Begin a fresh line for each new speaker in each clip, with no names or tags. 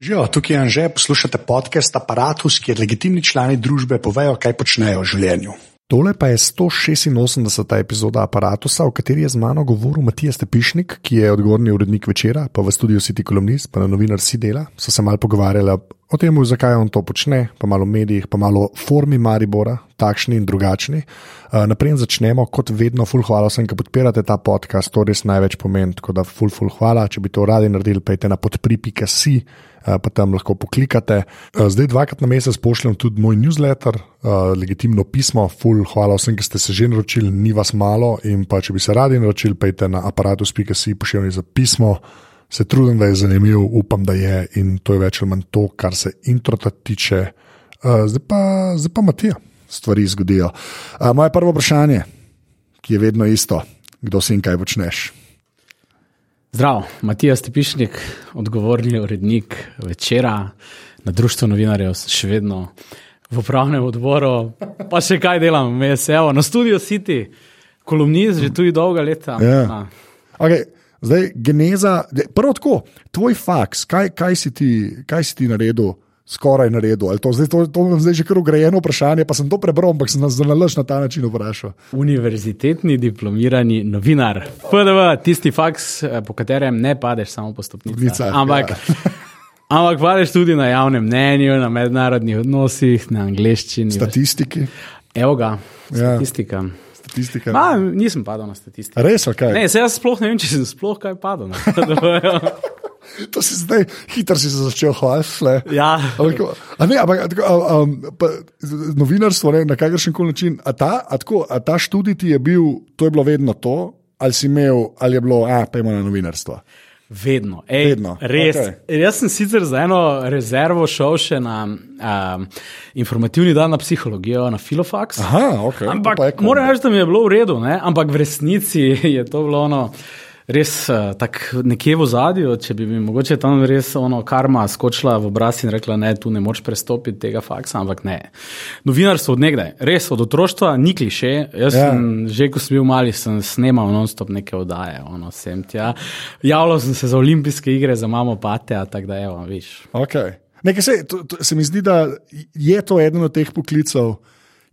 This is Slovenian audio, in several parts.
Živijo, tukaj je Anže, poslušate podcast Apparatus, kjer legitimni člani družbe povejo, kaj počnejo v življenju. Tole pa je 186. epizoda aparata, v kateri je z mano govoril Matija Stepišnik, ki je odgovorni urednik večera, pa v studiu City Columnist, pa na novinar Sidela. So se malo pogovarjali o tem, zakaj on to počne, pa malo o medijih, pa malo o formi Maribora, takšni in drugačni. Uh, naprej začnemo, kot vedno, full hvala vsem, ki podpirate ta podcast, to res največ pomeni. Tako da, full, full hvala, če bi to radi naredili, pejte na podpri.si. Uh, pa tam lahko poklikate. Uh, zdaj, dvakrat na mesec pošljem tudi moj newsletter, uh, legitimno pismo, full, hvala vsem, ki ste se že naročili, ni vas malo. In pa če bi se radi naročili, pejte na aparatus.si, pošiljam za pismo. Se trudim, da je zanimiv, upam, da je in to je več ali manj to, kar se introta tiče. Zdaj, pa, zdaj pa Matija stvari zgodijo. Moje prvo vprašanje, ki je vedno isto, kdo si in kaj počneš.
Zdravo, Matija Stepišnik, odgovorni urednik večera na Društvu novinarjev, še vedno v upravnem odboru, pa še kaj delam, me je sevo na studio City, kolumnist že tu dolga leta.
Ja. Okay, zdaj, geneza, prvo tako, tvoj faks, kaj, kaj, si ti, kaj si ti naredil? Skoraj na redu. To, zdaj, to, to je zdaj že kar ugrajeno vprašanje, pa sem to prebral, ampak sem nas zelo na ta način vprašal.
Univerzitetni diplomirani novinar, FDV, tisti faks, po katerem ne padeš samo po stopnicah. Ampak, ja. ampak padeš tudi na javnem mnenju, na mednarodnih odnosih, na angleščini.
Statistiki.
Evo ga, statistika. Ja.
Statistika.
Ma, nisem padel na statistiko.
Res, kaj?
Ne, se jaz sploh ne vem, če sem sploh kaj padel.
To si zdaj, hitro si začel hvaliti.
Ja.
Ampak, um, novinarstvo ne, na kakršen koli način. A ta, a tako, a ta študij ti je bil, to je bilo vedno to, ali si imel, ali je bilo, a pa ima na novinarstvo.
Vedno, Ej,
vedno.
Res. Okay. Jaz sem sicer za eno rezervo šel še na um, informativni dan na psihologijo, na Filofax.
Aha, okay.
Ampak moram reči, da mi je bilo v redu, ne? ampak v resnici je to bilo ono res uh, tako nekje v zadju, če bi mi mogoče tam res ono karma skočila v obraz in rekla, ne, tu ne moš prestopiti tega faksa, ampak ne. Novinarstvo od nekdaj, res od otroštva, ni kliše. Jaz ja. sem že, ko sem bil mali, sem snemal non-stop neke oddaje, ono sem tja. Javljal sem se za olimpijske igre, za mamo pate, tako da evo, viš.
Okay. Nekaj se, to, to, se mi zdi, da je to eden od teh poklicov,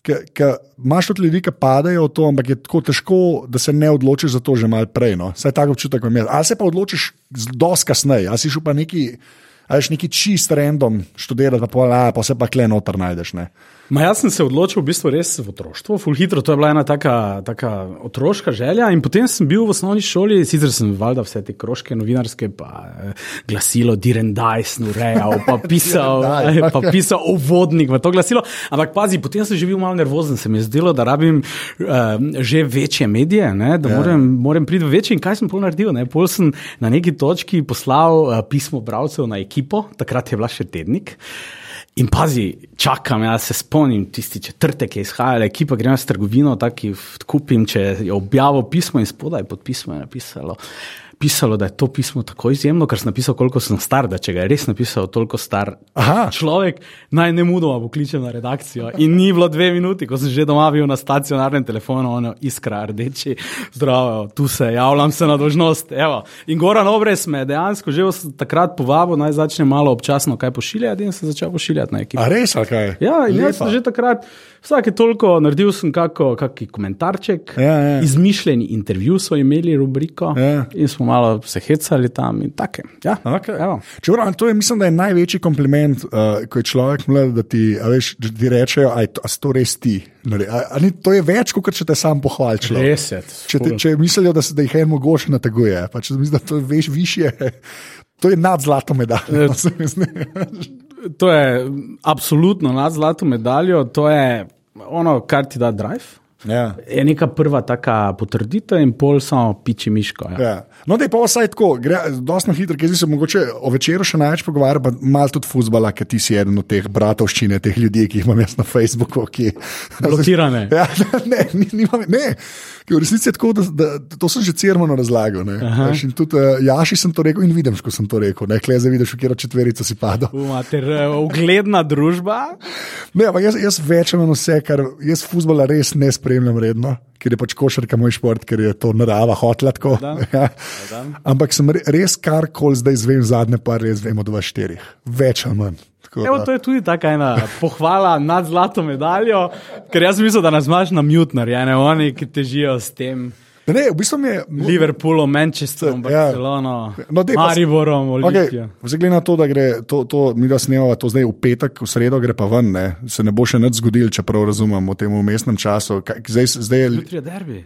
ki imaš tudi ljudi, ki padajo v to, ampak je tako težko, da se ne odločiš za to že malo prej. No? Saj tako občutek imam. Ali se pa odločiš dosti kasneje, ali si šel pa neki. Ali si neki čist random študirati, pa, pol, a, pa se pa kle noter najdeš. Ne?
Ma jaz sem se odločil v bistvu res v otroštvu, full hitro, to je bila ena taka, taka otroška želja. In potem sem bil v osnovni šoli, sicer sem valjda vse te kroške novinarske, pa eh, glasilo Direndajs, urejal, pa pisal, eh, pa pisal uvodnik v to glasilo. Ampak pazi, potem sem že bil malo nervozen, se mi je zdelo, da rabim eh, že večje medije, ne, da ja. moram, moram priti v večje. In kaj sem pol naredil? Ne? Pol sem na neki točki poslal eh, pismo bravcev na ekipo, takrat je bila še tednik. In pazi, čakam, jaz se spomnim tisti četrtek, je izhajal, ekipa gre na trgovino, tako kupim, če je objavil pismo in spodaj pod pismo je napisalo pisalo, da je to pismo tako izjemno, ker sem napisal, koliko sem star, da če ga je res napisal toliko star
Aha.
človek, naj ne mudoma pokliče na redakcijo. In ni bilo dve minuti, ko sem že doma bil na stacionarnem telefonu, ono iskra rdeči, zdravo, tu se javljam se na dožnost. Evo. In Goran Obres me je dejansko že takrat povabil, naj začne malo občasno kaj pošiljati in se začel pošiljati na ekipo.
A res, kaj?
Ja, in jaz sem že takrat. Vsake toliko naredil sem kakšen komentarček,
ja, ja.
izmišljeni intervju so imeli rubriko
ja.
in smo malo se hecali tam in tako. Ja,
okay. Čeprav, to je, mislim, da je največji kompliment, uh, ko je človek mlad, da ti, veš, da ti rečejo, da je to res ti. A, a ni, to je več, kot če te sam pohvališ. Če, če mislijo, da, se, da jih je mogoče nateguje, pa če mislijo, da to veš više. To je nad zlato medaljo.
to je absolutno nad zlato medaljo, to je ono, kar ti da drive.
Ja.
Je neka prva taka potrditev, in pol samo piči miško. Ja.
Ja. No, da je pa vsaj tako, dosti hitro, ker se mogoče o večeru še največ pogovarja, pa malo tudi futbola, ker ti si eden od teh bratovščine, teh ljudi, ki jih imam jaz na Facebooku. Ki,
Blokirane.
Ja, ne, ne, ne. V resnici je tako, da, da, to sem že crno razlagal. Tudi uh, Jaši sem to rekel in vidim, ko sem to rekel. Ne, Klej, zdaj vidiš, v katero četverico si padel.
Mater, ugledna družba.
Ne, ampak jaz, jaz večem vse, kar jaz futbola res ne sprejemam spremljam redno, ker je pač košarka moj šport, ker je to narava hotla tako. Ja. Ampak sem res kar koli zdaj zvem, zadnje pa res vem od 24, več ali manj.
Evo, to je tudi tako ena pohvala nad zlato medaljo, ker jaz mislim, da nas imaš na mutnar, ja, ne oni, ki težijo s tem.
Ne, v bistvu je
Liverpoolom, Manchesterom, ja. Barcelono, no, Mariborom, Olimpijo.
Okay. Zdaj, glede na to, da gre to, to mi da snemamo to zdaj v petek, v sredo gre pa ven, ne. se ne bo še nič zgodil, če prav razumemo v tem umestnem času. Zdaj, zdaj
je Jutri je derbi.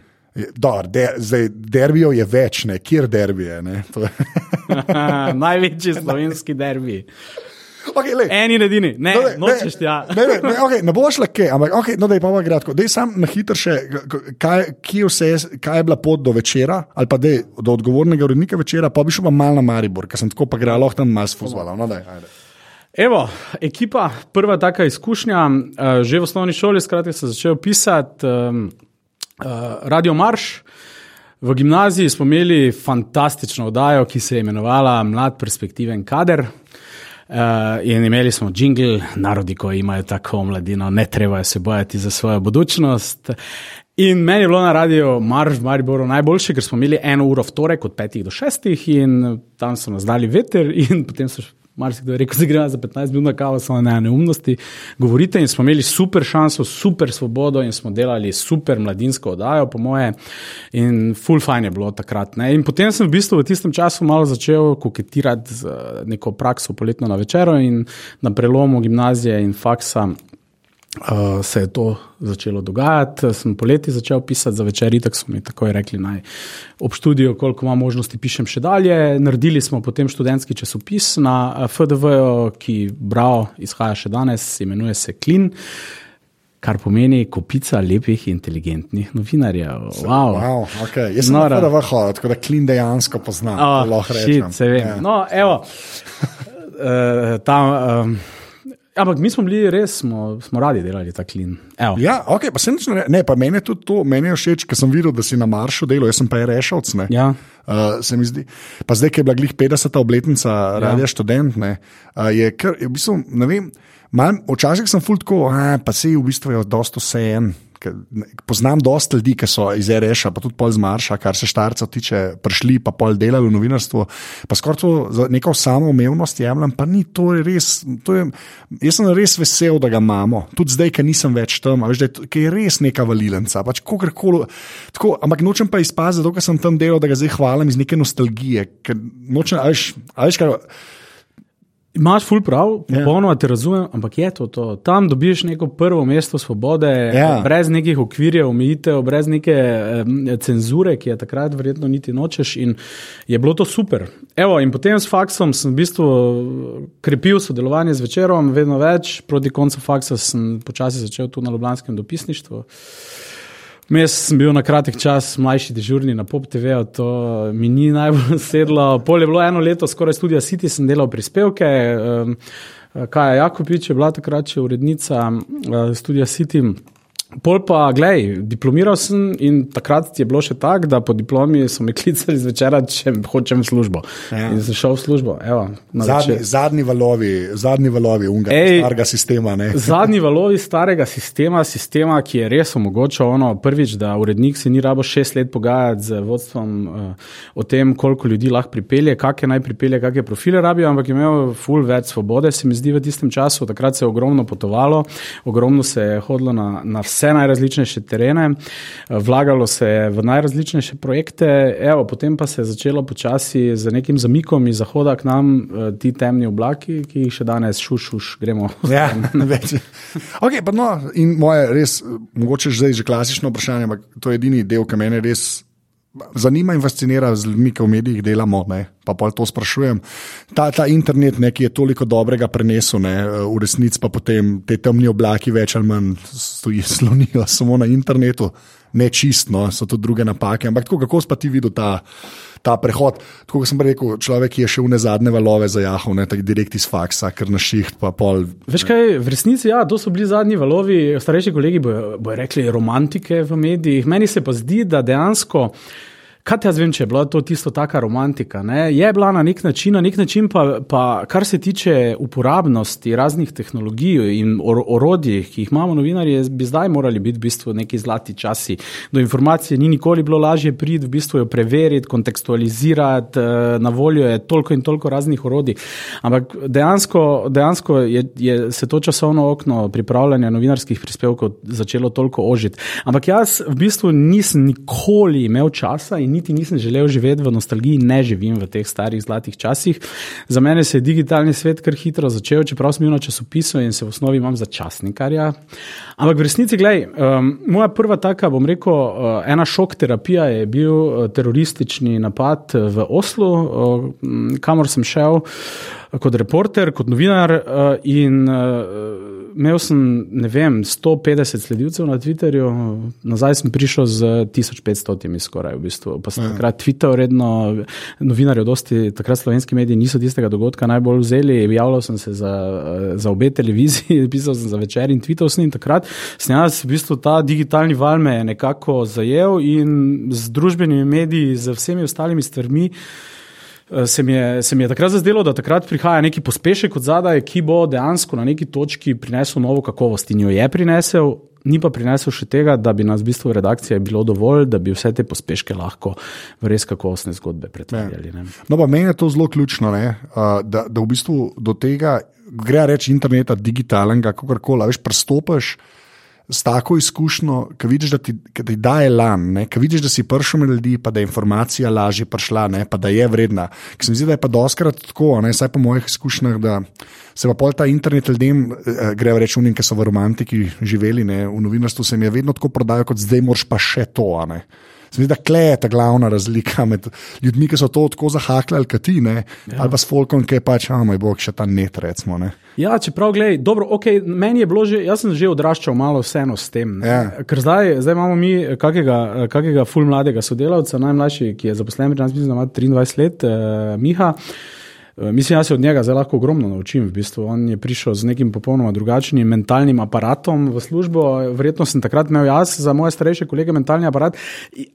Dar, de, zdaj, derbijo je več, ne, kjer derbije.
Največji slovenski derbi.
Okay,
Eni in edini, ne, no, nočeš ti.
Ne, ne, ne, okay, ne boš lahko, ampak okay, no, da je pa malo kratko. Dej sam na hitro še, kaj, vse, kaj je bila pot do večera, ali pa dej, do odgovornega urednika večera, pa bi šel pa mal na Maribor, ker sem tako pa gre, lahko tam mal sfuzvala. No,
Evo, ekipa, prva taka izkušnja, uh, že v osnovni šoli, skratka, sem začel pisati um, uh, Radio Marš. V gimnaziji smo imeli fantastično oddajo, ki se je imenovala Mlad perspektiven kader. Uh, in imeli smo jingle, narodi, ko imajo tako mladino, ne treba se bojati za svojo budučnost. In meni je bilo na radiju Marš v Mariboru najboljše, ker smo imeli eno uro v torek od 5 do 6 in tam so nas dali veter in potem so marsikdo je rekel, da gre za 15 minut na kavo, samo na neumnosti. Govorite in smo imeli super šanso, super svobodo in smo delali super mladinsko oddajo, po moje. In full fine je bilo takrat. Ne? In potem sem v bistvu v tistem času malo začel koketirati z neko prakso poletno na večero in na prelomu gimnazije in faksa. Uh, se je to začelo dogajati. Sem poleti začel pisati za večer, tako so mi takoj rekli, naj ob študiju, koliko ima možnosti, pišem še dalje. Naredili smo potem študentski časopis na eh, FDV, ki bravo, izhaja še danes, imenuje se Klin. Kar pomeni kupica lepih, inteligentnih novinarjev. Wow.
Wow, okay. Jaz sem na vrhu, tako da klin dejansko poznam. Oh, lahko rečem.
Shit, vem. Yeah. No, evo, uh, tam. Um, Ampak mi smo bili res, smo, smo radi delali ta klin. Evo.
Ja, ok, pa se nič ne reče. Pa meni je tudi to, meni je všeč, ker sem videl, da si na maršu delal, jaz sem pa je rešilc.
Ja.
Uh, pa zdaj, ki je bila glih 50. obletnica, ja. radio študent, ne, uh, je kar, je v bistvu, ne vem, včasih sem fultko, pa se je v bistvu dosto vse en. Poznam dosta ljudi, ki so iz REŠA, pa tudi pol z Marša, kar se štarca tiče, prišli pa pol delali v novinarstvu. Pa skoraj to za neko samoumevnost jemljem, pa ni to res. To je, jaz sem res vesel, da ga imamo, tudi zdaj, ker nisem več tam, veš, je, je res neka valilenca. Pač tako, ampak nočem pa izpaziti, da sem tam delal, da ga zdaj hvalim iz neke nostalgije. Nočem, a veš, a veš, kaj,
Imáš ful prav, ja. popolnoma te razumem, ampak je to, to. Tam dobiš neko prvo mesto svobode, ja. brez nekih okvirjev, omejitev, brez neke eh, cenzure, ki je takrat verjetno niti nočeš. In je bilo to super. Evo, in potem s faksom sem v bistvu krepil sodelovanje z večerom, vedno več, proti koncu faksa sem počasi začel tu na Ljubljanskem dopisništvu. Mes sem bil na kratek čas mlajši dežurni na Pop TV, to mi ni najbolj sedlo. Pol je bilo eno leto, skoraj študija City, sem delal prispevke. Kaja Jakopič je bila takrat še urednica študija eh, City. Pol pa, gledaj, diplomiral sem in takrat je bilo še tako, da po diplomi so me klicali zvečer, če hočem v službo. Ja. In sem šel v službo. Evo,
zadnji, zadnji valovi, zadnji valovi unga, Ej, starega sistema. Ne?
Zadnji valovi starega sistema, sistema, ki je res omogočal ono, prvič, da urednik se ni rabo šest let pogajati z vodstvom uh, o tem, koliko ljudi lahko pripelje, kakšne naj pripelje, kakšne profile rabijo, ampak je imel full več svobode, se mi zdi v tistem času. Takrat se je ogromno potovalo, ogromno se je hodilo na, na vse vse najrazličnejše terene, vlagalo se je v najrazličnejše projekte, evo, potem pa se je začelo počasi z nekim zamikom iz zahoda k nam, eh, ti temni oblaki, ki jih še danes šušuš, gremo.
Ja, več. Okay, no, in moje res, mogoče že zdaj že klasično vprašanje, ampak to je edini del, ki me res zanima in fascinira z ljudmi, ki v medijih delamo. Ne? Pa pa to sprašujem. Ta, ta internet, ne, ki je toliko dobrega prenesel, ne, v resnici pa potem te temni oblaki več ali manj slonijo samo na internetu, ne čistno, so to druge napake. Ampak tako, kako si ti videl ta, ta prehod? Tako kot sem rekel, človek je še v ne zadnje valove zajahal, ne tako direkt iz faksa, ker na šiht pa pol.
Veš kaj, v resnici, ja, to so bili zadnji valovi. Starejši kolegi bojo bo rekli romantike v medijih. Meni se pa zdi, da dejansko Kaj jaz vem, če je bila to tisto taka romantika? Ne? Je bila na nek način, na nek način pa, pa kar se tiče uporabnosti raznih tehnologij in or orodij, ki jih imamo novinarji, bi zdaj morali biti v bistvu neki zlati časi. Do informacije ni nikoli bilo lažje priti, v bistvu jo preveriti, kontekstualizirati, eh, na voljo je toliko in toliko raznih orodij. Ampak dejansko, dejansko je, je se to časovno okno pripravljanja novinarskih prispevkov začelo toliko ožiti. Ampak jaz v bistvu nisem nikoli imel časa in niti nisem želel živeti v nostalgiji, ne živim v teh starih zlatih časih. Za mene se je digitalni svet kar hitro začel, čeprav sem bil na časopisu in se v osnovi imam za časnikarja. Ampak v resnici, gledaj, um, moja prva taka, bom rekel, uh, ena šok terapija je bil uh, teroristični napad v Oslu, uh, kamor sem šel kot reporter, kot novinar uh, in uh, imel sem, ne vem, 150 sledilcev na Twitterju, nazaj sem prišel z 1500, skoraj v bistvu. Pa sem ja. takrat Twitter redno, novinarji, dosti takrat slovenski mediji niso tistega dogodka najbolj vzeli. Javljal sem se za, za obe televiziji, pisal sem za večer in tweetal sem in takrat sem jaz v bistvu ta digitalni val me nekako zajel in z družbenimi mediji, z vsemi ostalimi stvarmi. Eh, se mi, je, se mi je takrat zazdelo, da takrat prihaja neki pospešek od zadaj, ki bo dejansko na neki točki prinesel novo kakovost in jo je prinesel. Ni pa prinesel še tega, da bi nas v bistvu redakcija bilo dovolj, da bi vse te pospeške lahko v res kakovostne zgodbe pretvarjali.
No, pa meni je to zelo ključno, ne, da, da v bistvu do tega gre reči interneta, digitalnega, kako koli, veš, prestopiš s tako izkušnjo, ki vidiš, da ti, ti daje lan, ki vidiš, da si prišel med ljudi, pa da je informacija lažje prišla, ne, pa da je vredna. Ker se mi zdi, da je pa doskrat tako, ne, saj po mojih izkušnjah, da se pa pol ta internet ljudem, eh, gre reči unim, ki so v romantiki živeli, ne, v novinarstvu se jim je vedno tako prodajalo, kot zdaj moraš pa še to. Ne. Zdi da kle je ta glavna razlika med ljudmi, ki so to tako zahakljali, kot ti, ja. ali pa s folkom, ki je pač, a moj bog, še ta net, recimo. Ne.
Ja, čeprav, gledaj, dobro, okay, meni je bilo že, jaz sem že odraščal malo vseeno s tem. Ja. Ker zdaj, zdaj imamo mi kakega, kakega ful mladega sodelavca, najmlajši, ki je zaposlen pri nas, mislim, da ima 23 let, eh, Miha. Eh, mislim, jaz se od njega zelo lahko ogromno naučim. V bistvu. On je prišel z nekim popolnoma drugačnim mentalnim aparatom v službo. Verjetno sem takrat imel jaz za moje starejše kolege mentalni aparat.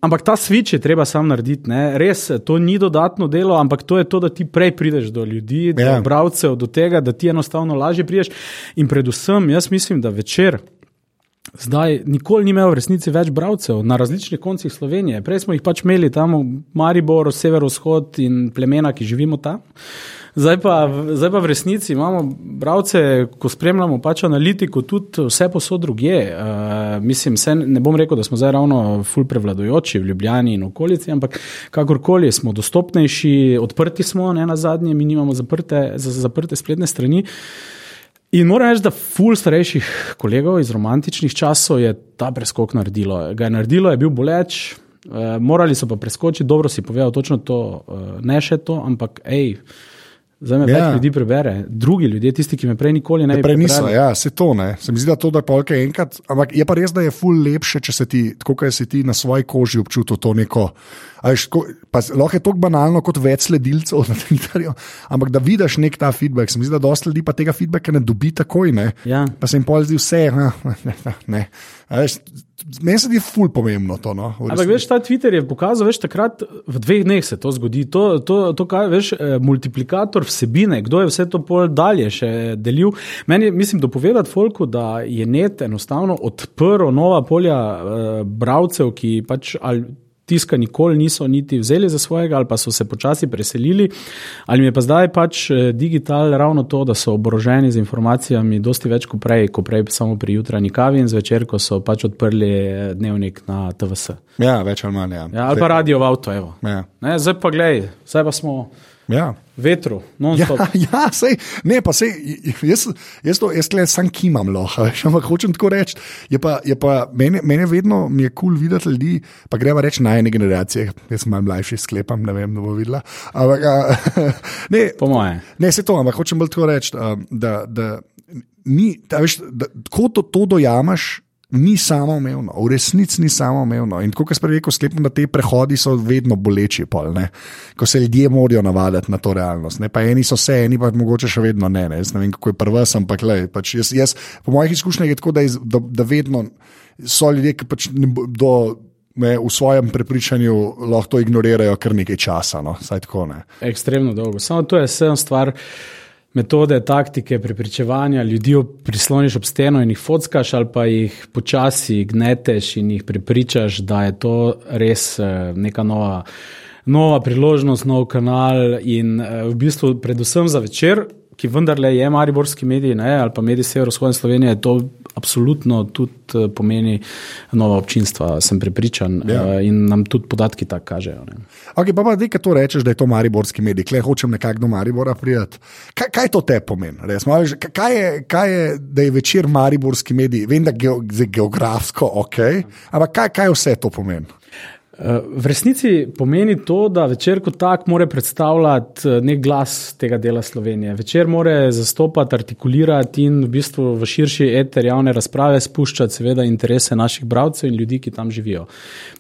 Ampak ta switch je treba sam narediti. Ne? Res, to ni dodatno delo, ampak to je to, da ti prej prideš do ljudi, do yeah. Ja. bralcev, do tega, da ti enostavno lažje prideš. In predvsem, jaz mislim, da večer. Zdaj, nikoli ni imel v resnici več bralcev na različnih koncih Slovenije. Prej smo jih pač imeli tam v Mariboru, severovzhod in plemena, ki živimo tam. Zdaj pa, zdaj pa v resnici imamo bralce, ko spremljamo pač analitiko, tudi vse posod druge. Uh, mislim, se, ne bom rekel, da smo zdaj ravno ful prevladojoči v Ljubljani in okolici, ampak kakorkoli smo dostopnejši, odprti smo, ne na zadnje, mi imamo zaprte, zaprte spletne strani. In moram reči, da ful starejših kolegov iz romantičnih časov je ta preskok naredilo. Ga je naredilo, je bil boleč, uh, morali so pa preskočiti, dobro si povedal, točno to, uh, ne še to, ampak hej. Zdaj me ja. več ljudi prebere, drugi ljudje, tisti, ki me prej nikoli ne bi
prebrali. Prej niso, ja, se to ne. Se mi zdi, da to da je polk enkrat, ampak je pa res, da je ful lepše, če se ti, tako kot si ti na svoji koži občutil to neko. Veš, ko, pa, lahko je to banalno kot več sledilcev na Twitterju, ampak da vidiš nek ta feedback. Se mi zdi, da dosta ljudi pa tega feedbacka ne dobi takoj, ne.
Ja.
Pa se jim pol zdi vse, ne. ne, ne. Veš, Meni se je ful pomembno to. No,
Ampak veš, ta Twitter je pokazal, veš, takrat v dveh dneh se to zgodi. To, to, to kaj, veš, eh, multiplikator vsebine, kdo je vse to pol dalje še delil. Meni mislim, dopovedati folku, da je net enostavno odprl nova polja uh, bravcev, ki pač ali tiska nikoli niso niti vzeli za svojega, ali pa so se počasi preselili. Ali mi je pa zdaj pač eh, digital ravno to, da so oboroženi z informacijami, dosti več kot prej, ko prej samo pri jutranji kavi in zvečer, ko so pač odprli eh, dnevnik na TVS.
Ja, več ali manj. Ja.
Ja, ali pa radio v avto, evo. Ja. Ne, zdaj pa gledaj, zdaj pa smo.
Ja.
Vetru, non
stop. Ja, ja sej, ne, pa sej, jaz, jaz to, jaz le sam kimam, loha, ampak hočem tako reči. Je pa, je pa meni, meni vedno mi je kul cool videti ljudi, pa greva reči na ene generacije. Jaz sem malo mlajši, sklepam, ne vem, da bo videla. Ampak, a, ne,
po moje.
Ne, se to, ampak hočem bolj tako reči, da, da, ni, da, veš, da ko to, to dojamaš ni samoumevno, v resnici ni samoumevno. In kot sem rekel, sklepam, da te prehodi so vedno boleči, pol, ko se ljudje morajo navaditi na to realnost. Ne? Pa eni so vse, eni pa mogoče še vedno ne. ne? ne vem, kako je prvi, ampak le, pač jaz, jaz, po mojih izkušnjah je tako, da, da, da vedno so ljudje, ki pač do me, v svojem prepričanju lahko ignorirajo kar nekaj časa. No? Tako, ne.
Ekstremno dolgo. Samo to je vse stvar. Metode, taktike, prepričevanja ljudi prisloniš ob steno in jih fockaš, ali pa jih počasi gneteš in jih prepričaš, da je to res eh, neka nova, nova priložnost, nov kanal. In eh, v bistvu, predvsem za večer, ki vendarle je mariborski medij ne, ali pa medij severovzhodne Slovenije, to absolutno tudi eh, pomeni nova občinstva, sem prepričan. Ja. Eh, in nam tudi podatki tako kažejo.
Okay, pa pa nekaj to rečeš, da je to mariborski medij, klej hočem nekako do Maribora prijeti. Kaj, kaj to te pomeni? Kaj je, kaj je, da je večer mariborski medij? Vem, da je geografsko ok, ampak kaj, kaj vse to pomeni?
V resnici pomeni to, da večer kot tak mora predstavljati eh, nek glas tega dela Slovenije. Večer mora zastopati, artikulirati in v bistvu v širši eter javne razprave spuščati seveda interese naših bralcev in ljudi, ki tam živijo.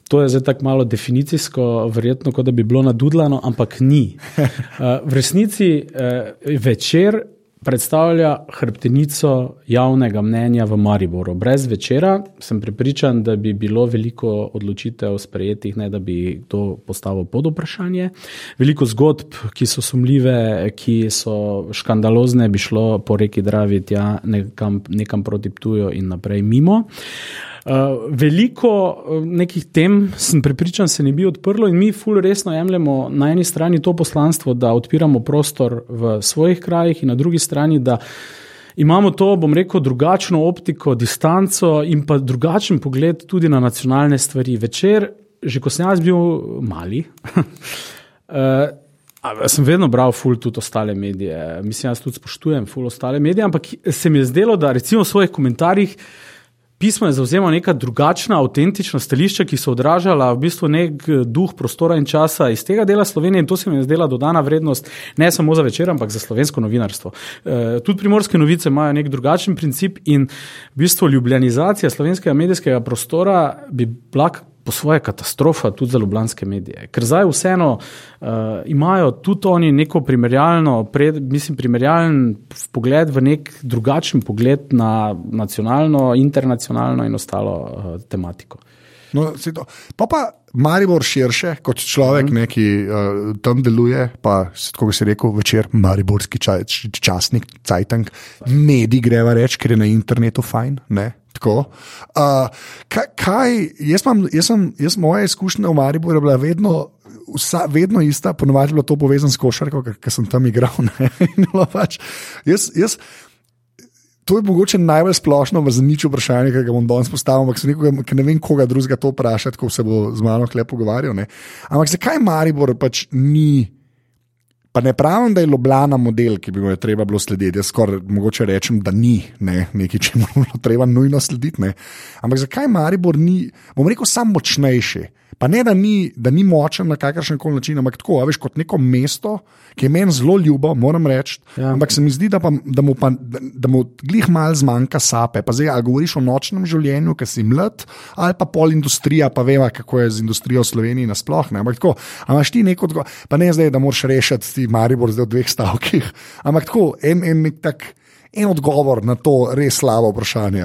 To je zdaj tako malo definicijsko, verjetno, kot da bi bilo nadudlano, ampak ni. Eh, v resnici eh, večer predstavlja hrbtenico javnega mnenja v Mariboru. Brez večera sem prepričan, da bi bilo veliko odločitev sprejetih, ne da bi to postavil pod vprašanje. Veliko zgodb, ki so sumljive, ki so škandalozne, bi šlo po reki Dravi tja nekam, nekam proti Ptuju in naprej mimo. Uh, veliko uh, nekih tem, sem prepričan, se ne bi odprlo, in mi, fully resno, jemljemo na eni strani to poslanstvo, da odpiramo prostor v svojih krajih, in na drugi strani, da imamo to, bom rekel, drugačno optiko, distanco in pa drugačen pogled tudi na nacionalne stvari. Večer, že ko sem jaz bil mali. uh, Sem vedno bral, ful, tudi ostale medije. Mislim, jaz tudi spoštujem, ful, ostale medije, ampak se mi je zdelo, da recimo v svojih komentarjih uh, pismo je zauzemal neka drugačna, avtentična stališča, ki so odražala v bistvu nek eh, duh prostora in časa iz tega dela Slovenije in to se mi je zdela dodana vrednost ne samo za večer, ampak za slovensko novinarstvo. E, tudi primorske novice imajo nek drugačen princip in v bistvu ljubljanizacija slovenskega medijskega prostora bi bila po svoje katastrofa tudi za ljubljanske medije. Ker zdaj vseeno uh, imajo tudi oni neko primerjalno, pred, mislim, primerjalen pogled v nek drugačen pogled na nacionalno, internacionalno in ostalo uh, tematiko.
No, pa pa Maribor širše, kot človek, mm. ki uh, tam deluje, pa kot si rekel, večer, Mariborski čaj, časnik, Cajtank, mediji greva reči, ker je na internetu fajn. Ne? Tako. Uh, kaj, kaj, jaz imam, jaz sem, jaz moja izkušnja v Mariboru je bila vedno, vsa, vedno ista, ponovadi je bilo to povezano s košarko, ker sem tam igral. pač, jaz, jaz, to je mogoče najbolj splošno v zanič vprašanje, ki ga bom danes postavil, ampak nekoga, ne vem, koga drugega to vprašati, ko se bo z mano klepo pogovarjal. Ampak zakaj Maribor pač ni? Pa ne pravim, da je Ljubljana model, ki bi je treba bilo slediti. Jaz skoraj mogoče rečem, da ni ne, nekaj, če mu je treba nujno slediti. Ne. Ampak zakaj Maribor ni, bom rekel, sam močnejši? Pa ne, da ni, da ni močen na kakršen koli način, ampak tako, veš, kot neko mesto, ki je meni zelo ljubo, moram reči. Ja. Ampak se mi zdi, da, pa, da mu, pa, da, da mu glih mal zmanjka sape. Pa zdaj, ali govoriš o nočnem življenju, ki si mlad, ali pa pol industrija, pa veva, kako je z industrijo v Sloveniji nasplošno. Ampak tako, imaš ti neko, pa ne zdaj, da moraš rešiti ti Maribor zdaj v dveh stavkih. Ampak tako, en, en nek tak en odgovor na to res slabo vprašanje.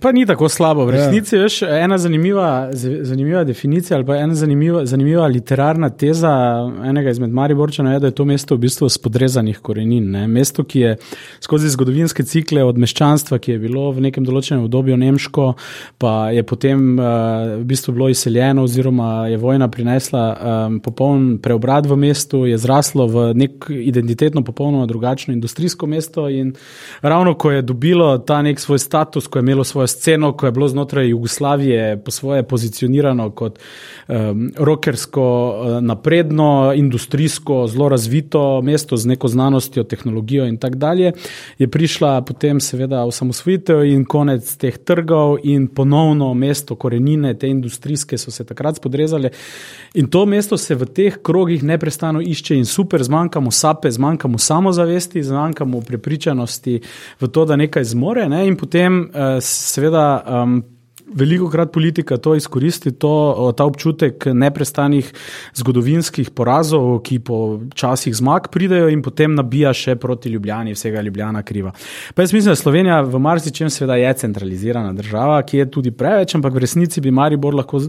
Pa ni tako slabo. V ja. resnici je ena zanimiva, zanimiva definicija ali pa ena zanimiva, zanimiva literarna teza enega izmed Mariborčanov, da je to mesto v bistvu spodrezanih korenin. Ne? Mesto, ki je skozi zgodovinske cikle od meščanstva, ki je bilo v nekem določenem obdobju nemško, pa je potem uh, v bistvu bilo izseljeno, oziroma je vojna prinesla um, popoln preobrat v mestu, je zraslo v nek identitetno popolnoma drugačno industrijsko mesto in ravno ko je dobilo ta nek svoj status, ko je imelo svojo sceno, ko je bilo znotraj Jugoslavije po svoje pozicionirano kot um, rokersko, uh, napredno, industrijsko, zelo razvito mesto z neko znanostjo, tehnologijo in tako dalje, je prišla potem seveda osamosvojitev in konec teh trgov in ponovno mesto korenine, te industrijske so se takrat spodrezale. In to mesto se v teh krogih neprestano išče in super, zmanjkamo sape, zmanjkamo samozavesti, zmanjkamo prepričanosti, v to, da nekaj zmore, ne? in potem, uh, seveda, um, veliko krat politika to izkoristi, to, ta občutek neprestanih zgodovinskih porazov, ki po časih zmag pridejo in potem nabija še proti Ljubljani, vsega Ljubljana kriva. Pa jaz mislim, da Slovenija v marsičem seveda je centralizirana država, ki je tudi preveč, ampak v resnici bi Maribor lahko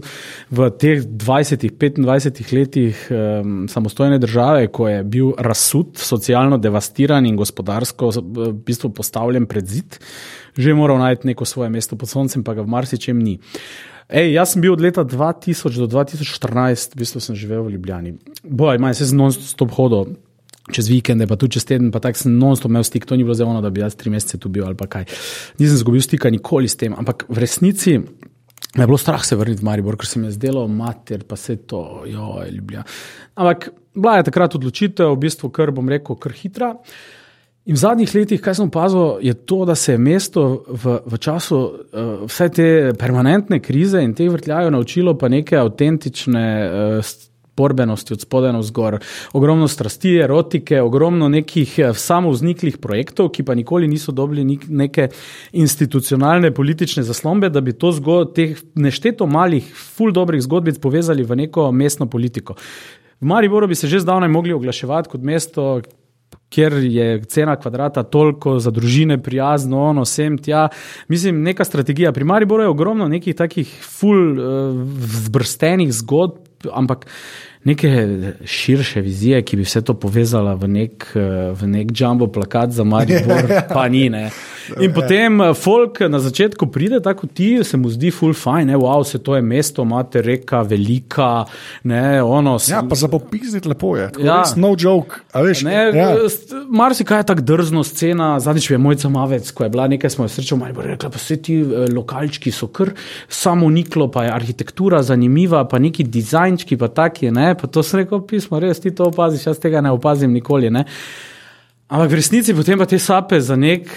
v teh 20-25 letih um, samostojne države, ko je bil razsud, socialno devastiran in gospodarsko v bistvu postavljen pred zid, že moral najti neko svoje mesto pod soncem, pa ga v marsičem ni. Ej, jaz sem bil od leta 2000 do 2014, v bistvu sem živel v Ljubljani. Boj, manj se z non-stop hodil. Čez vikende, pa tudi čez teden, pa tako sem non-stop imel stik, to ni bilo zelo, da bi jaz tri mesece tu bil ali pa kaj. Nisem izgubil stika nikoli s tem, ampak v resnici me je bilo strah se vrniti v Maribor, ker se mi je zdelo, mater, pa se to, jo, je ljubljeno. Ampak bila je takrat odločitev, v bistvu, kar bom rekel, kar hitra. Uh, In v zadnjih letih, kaj sem opazil, je to, da se je mesto v, v času uh, vse te permanentne krize in teh vrtljajev naučilo pa neke avtentične uh, borbenosti od spodaj na vzgor. Ogromno strasti, erotike, ogromno nekih uh, samovzniklih projektov, ki pa nikoli niso dobili neke institucionalne politične zaslombe, da bi to zgod, teh nešteto malih, ful dobrih zgodbic povezali v neko mestno politiko. V Mariboru bi se že zdavnaj mogli oglaševati kot mesto, kjer je cena kvadrata toliko za družine prijazno, ono, vsem tja. Mislim, neka strategija. Pri Mariboru je ogromno nekih takih full uh, zbrstenih zgodb, ampak neke širše vizije, ki bi vse to povezala v nek, uh, v nek jumbo plakat za Maribor, pa ni. Ne. In potem eh, folk na začetku pride, tako ti, se mu zdi full fine, ne, wow, se to je mesto, imate reka, velika, ne, ono.
Ja, pa za popizditi lepo je. Ja. No joke, a veš. Ne, ja.
Mar si kaj je tako drzno scena, zadnjič je mojca Mavec, ko je bila nekaj, smo jo srečali, malo rekla, pa vse ti eh, lokalčki so kar samo niklo, pa je arhitektura zanimiva, pa neki dizajnčki, pa taki, ne, pa to sem rekel, pismo, res ti to opaziš, jaz tega ne opazim nikoli, ne. Ampak v resnici potem pa te sape za nek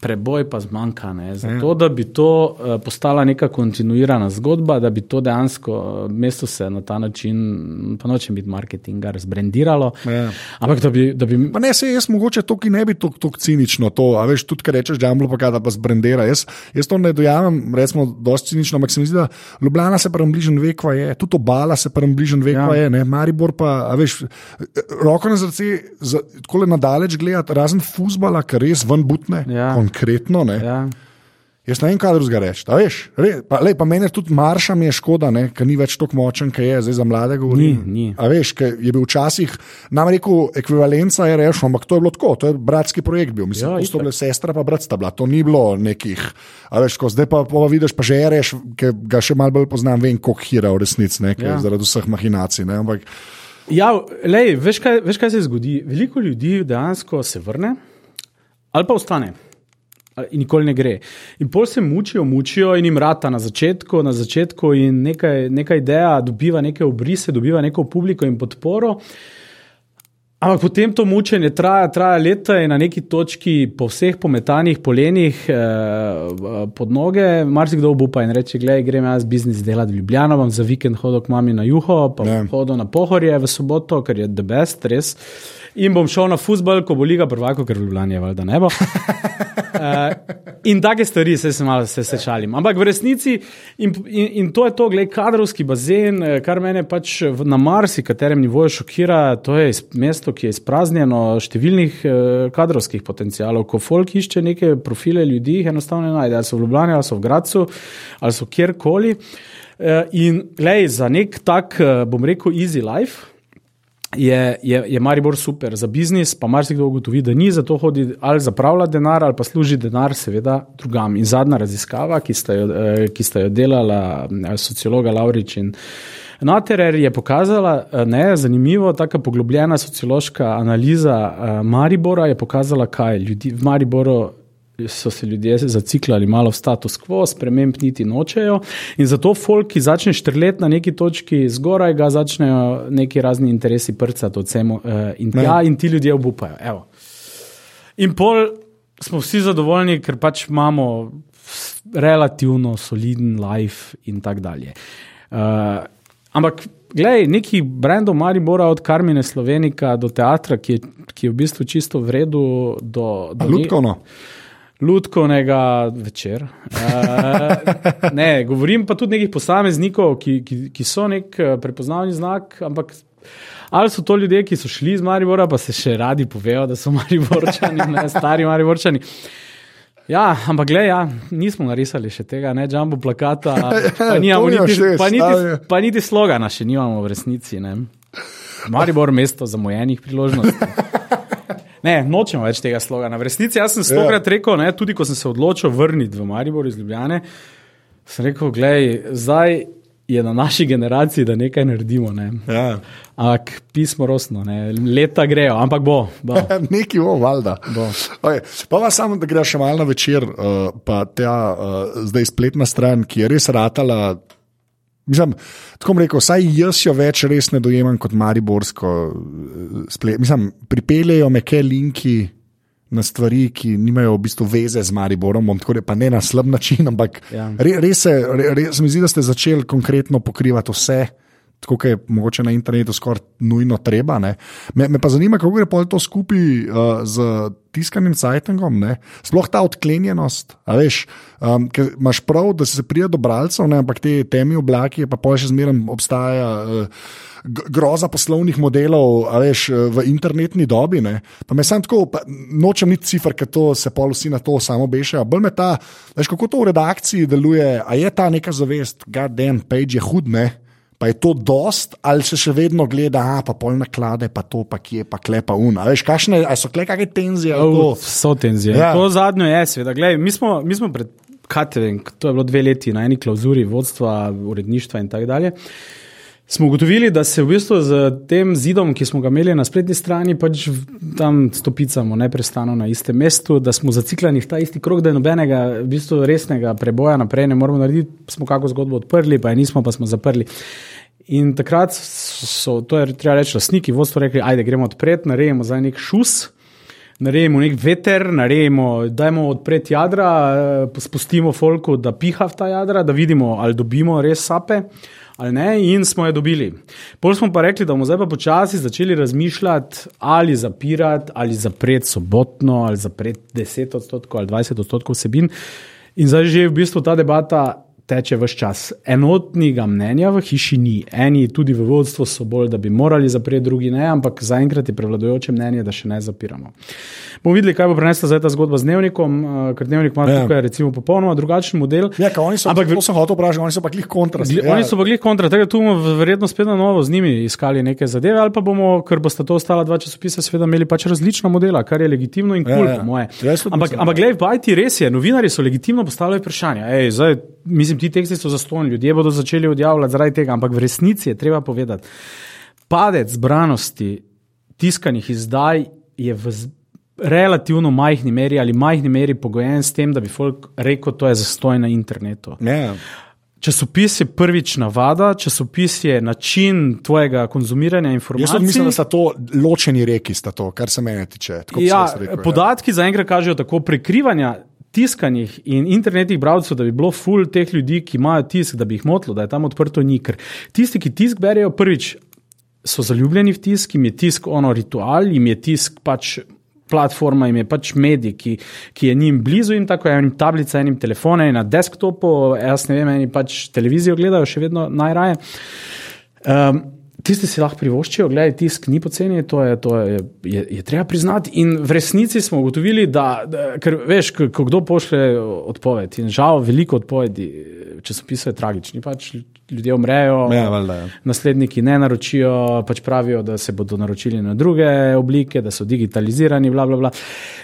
preboj pa zmanjka. Zato, ja. da bi to uh, postala neka kontinuirana zgodba, da bi to dejansko uh, mesto se na ta način, pa nočem biti marketingar, zbrendiralo. Ja. Ampak da bi. Da bi...
Ne, se jaz mogoče to, ki ne bi tako cinično to, a veš, tudi, kar rečeš, Džamblo, pa da pa zbrendira. Jaz, jaz to ne dojamem, recimo, dosti cinično, ampak se mi zdi, da Ljubljana se prvem bližnjem vekva je, tudi obala se prvem bližnjem vekva ja. je, ne? Maribor pa, a veš, roko na srce, tako le nadaleč gledati, razen fusbala, kar res ven butne. Ja konkretno. Ja. Jaz ne vem, kaj drugega reči. Re, pa, lej, pa meni tudi marša mi je škoda, ker ni več tako močen, kot je zdaj za mlade. Ni,
ni.
A veš, je bil včasih, nam rekel, ekvivalenca je rešil, ampak to je bilo tako, to je bratski projekt bil. Mislim, da ja, so bile sestra, pa brat sta bila. To ni bilo nekih. A veš, ko zdaj pa, pa vidiš, pa že reš, ki ga še malo bolj poznam, vem, koliko hira v resnici, ja. zaradi vseh mahinacij. Ne, ampak,
ja, lej, veš, kaj, veš, kaj se zgodi? Veliko ljudi dejansko se vrne ali pa ostane in nikoli ne gre. In pol se mučijo, mučijo in jim rata na začetku, na začetku in nekaj, neka ideja dobiva neke obrise, dobiva neko publiko in podporo. Ampak potem to mučenje traja, traja leta in na neki točki po vseh pometanih polenih eh, pod noge, marsikdo upa in reče: Glej, grem jaz biznis delati v Ljubljano, bom za vikend hodil k mami na juho, pa yeah. Ja. hodil na pohorje v soboto, ker je the best, res. In bom šel na fusbal, ko bo liga prvako, ker v Ljubljani je valjda ne bo. Uh, in take stvari se, se malo se, se šalim. Ampak v resnici, in, in, in to je to, gledaj, kadrovski bazen, eh, kar mene pač na marsikaterem nivoju šokira. To je mesto, ki je izpraznjeno številnih uh, kadrovskih potencialov. Ko folk išče neke profile ljudi, jih enostavno najde. Ali so v Ljubljani, ali so v Gracu, ali so kjerkoli. Uh, in gledaj, za nek tak, uh, bom rekel, easy life je, je, je Maribor super za biznis, pa marsikdo ugotovi, da ni za to hodi ali zapravlja denar ali pa služi denar, seveda, drugam. In zadnja raziskava, ki sta jo, eh, ki sta jo delala eh, sociologa Laurič in Naterer, je pokazala, eh, je zanimivo, tako poglobljena sociološka analiza Maribora je pokazala, kaj ljudi v Mariboru so se ljudje zaciklali malo v status quo, sprememb niti nočejo. In zato folk, ki začne štrlet na neki točki zgoraj, ga začnejo neki razni interesi prcati od vsemu uh, in, ja, in ti ljudje obupajo. Evo. In pol smo vsi zadovoljni, ker pač imamo relativno soliden life in tako dalje. Uh, ampak. Glej, neki brendov Maribora, od Karmine Slovenika do teatra, ki je, ki je v bistvu čisto v redu.
Ljudkovno.
Ludkovnega večer. Uh, ne, govorim pa tudi nekih posameznikov, ki, ki, ki so nek eh, prepoznavni znak, ampak ali so to ljudje, ki so šli iz Maribora, pa se še radi povejo, da so Mariborčani, ne stari Mariborčani. Ja, ampak gledaj, ja, nismo narisali še tega, ne jumbo plakata, pa, nimamo, niti, pa, niti, pa niti slogana še nimamo v resnici. Ne. Maribor, mesto zamujenih priložnosti. Ne, nočemo več tega slogana. V resnici jaz sem stokrat ja. rekel, ne, tudi ko sem se odločil vrniti v Maribor iz Ljubljane, sem rekel, gledaj, zdaj je na naši generaciji, da nekaj naredimo. Ne.
Ja.
Ampak pismo rosno, ne. leta grejo, ampak bo. bo.
Neki bo, valjda. Okay. Pa vas samo, da greš še malo na večer, uh, pa ta uh, zdaj spletna stran, ki je res ratala Mislim, tako bom rekel, saj jaz jo več res ne dojemam kot Mariborsko. Eh, mislim, pripeljejo me kaj linki na stvari, ki nimajo v bistvu veze z Mariborom, tako da pa ne na slab način, ampak ja. res se mi zdi, da ste začeli konkretno pokrivati vse tako je mogoče na internetu skoraj nujno treba. Me, me pa zanima, kako gre to skupaj uh, z tiskanim sajtingom, sploh ta odklenjenost. Veš, um, imaš prav, da se prija do bralcev, ne? ampak te temi oblaki, pa pa še zmeraj obstaja. Uh, Groza poslovnih modelov, veš, v internetni dobi. Ne. Pa me sam tako, pa, nočem niti cifr, ker to se pol vsi na to samo bešajo. Bolj me ta, veš, kako to v redakciji deluje, a je ta neka zavest, da je page je hud, ne pa je to dost, ali se še vedno gleda, a pa polne klade, pa to, pa kje, pa klepa un. Ali so kle kakšne tenzije?
Oh, so tenzije. Ja. To zadnje je, seveda. Glej, mi, smo, mi smo pred, kaj te vem, to je bilo dve leti na eni klauzuri vodstva, uredništva in tako dalje. Smo ugotovili, da se v bistvu z tem zidom, ki smo ga imeli na spletni strani, pač tam stopicamo neustano na istem mestu, da smo zaciklani v ta isti krog, da je nobenega v bistvu resnega preboja naprej ne moramo narediti. Smo kako zgodbo odprli, pa je nismo, pa smo zaprli. In takrat so, to je treba reči, lastniki vodstva rekli: Ajde, gremo odpreti, naredimo za nek šus. Naredimo nek veter, naredimo, dajmo odpreti jadra, eh, spustimo folku, da piha v ta jadra, da vidimo, ali dobimo res sape ali ne, in smo jo dobili. Pol smo pa rekli, da bomo zdaj pa počasi začeli razmišljati, ali zapirati, ali zapreti sobotno, ali zapreti 10 odstotkov ali 20 odstotkov vsebin. In zdaj že v bistvu ta debata teče vse čas. Enotnega mnenja v hiši ni. Eni tudi v vodstvu so bolj, da bi morali zapreti, drugi ne, ampak zaenkrat je prevladujoče mnenje, da še ne zapiramo. Bomo videli, kaj bo prenesla zdaj ta zgodba z dnevnikom, uh, ker dnevnik ima ja. tukaj recimo popolnoma drugačen model.
Ja, oni so, ampak, so hotel vprašati, oni so pa glih kontra.
Ja. Oni so pa glih kontra, tega tu bomo verjetno spet na novo z njimi iskali neke zadeve, ali pa bomo, ker boste to ostala dva časopisa, seveda imeli pač različna modela, kar je legitimno in kul, ja, ja. po moje. Ja, ampak, ampak gledaj, v IT res je, novinari so legitimno postavljali vprašanja. Ej, zdaj, mislim, ti teksti so zastonj, ljudje bodo začeli odjavljati zaradi tega, ampak v resnici je treba povedati, padec zbranosti tiskanih izdaj je v relativno majhni meri ali majhni meri pogojen s tem, da bi folk rekel, da je zastoj na internetu.
Yeah.
Časopis je prvič navada, časopis je način tvojega konzumiranja informacij.
Jaz mislim, da so to ločeni reki, to, kar se meni tiče.
Ja, rekel, podatki ja. zaenkrat kažejo tako prekrivanja tiskanih in internetnih bralcev, da bi bilo full teh ljudi, ki imajo tisk, da bi jih motilo, da je tam odprto nikr. Tisti, ki tisk berejo, prvič so zaljubljeni v tisk, jim je tisk ono ritual, jim je tisk pač. Platforma jim je pač medij, ki, ki je njim blizu, in tako je enim tablica, enim telefonom, na desktopu, jaz ne vem, eni pač televizijo gledajo še vedno najraje. Um, tisti si lahko privoščijo, gledaj, tisk ni poceni, to, je, to je, je, je treba priznati. In v resnici smo ugotovili, da, da ker veš, ko, ko kdo pošle odpoved in žal veliko odpovedi, časopise je tragični. Pač ljudje umrejo,
ja, valda, ja.
nasledniki ne naročijo, pač pravijo, da se bodo naročili na druge oblike, da so digitalizirani, bla, bla, bla.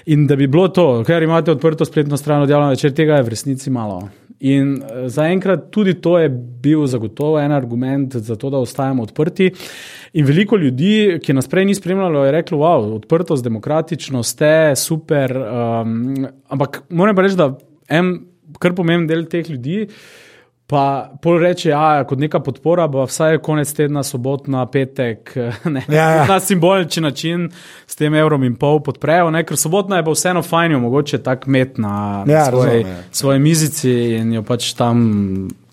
In da bi bilo to, ker imate odprto spletno stran, odjavljeno večer, tega je v resnici malo. In eh, zaenkrat tudi to je bil zagotovo en argument za to, da ostajamo odprti. In veliko ljudi, ki nas prej ni spremljalo, je reklo: wow, odprtost, demokratičnost, ste super. Um, ampak moram pa reči, da en kar pomemben del teh ljudi. Pa pol reče, da ja, kot neka podpora bo vsaj konec tedna, sobotna, petek, ne, ja, ja. na simboličen način s tem evrom in pol podprejo, ne, ker sobotna je pa vseeno fajn, mogoče tak met na ja, svoj, razumem, ja. svoji mizici in jo pač tam,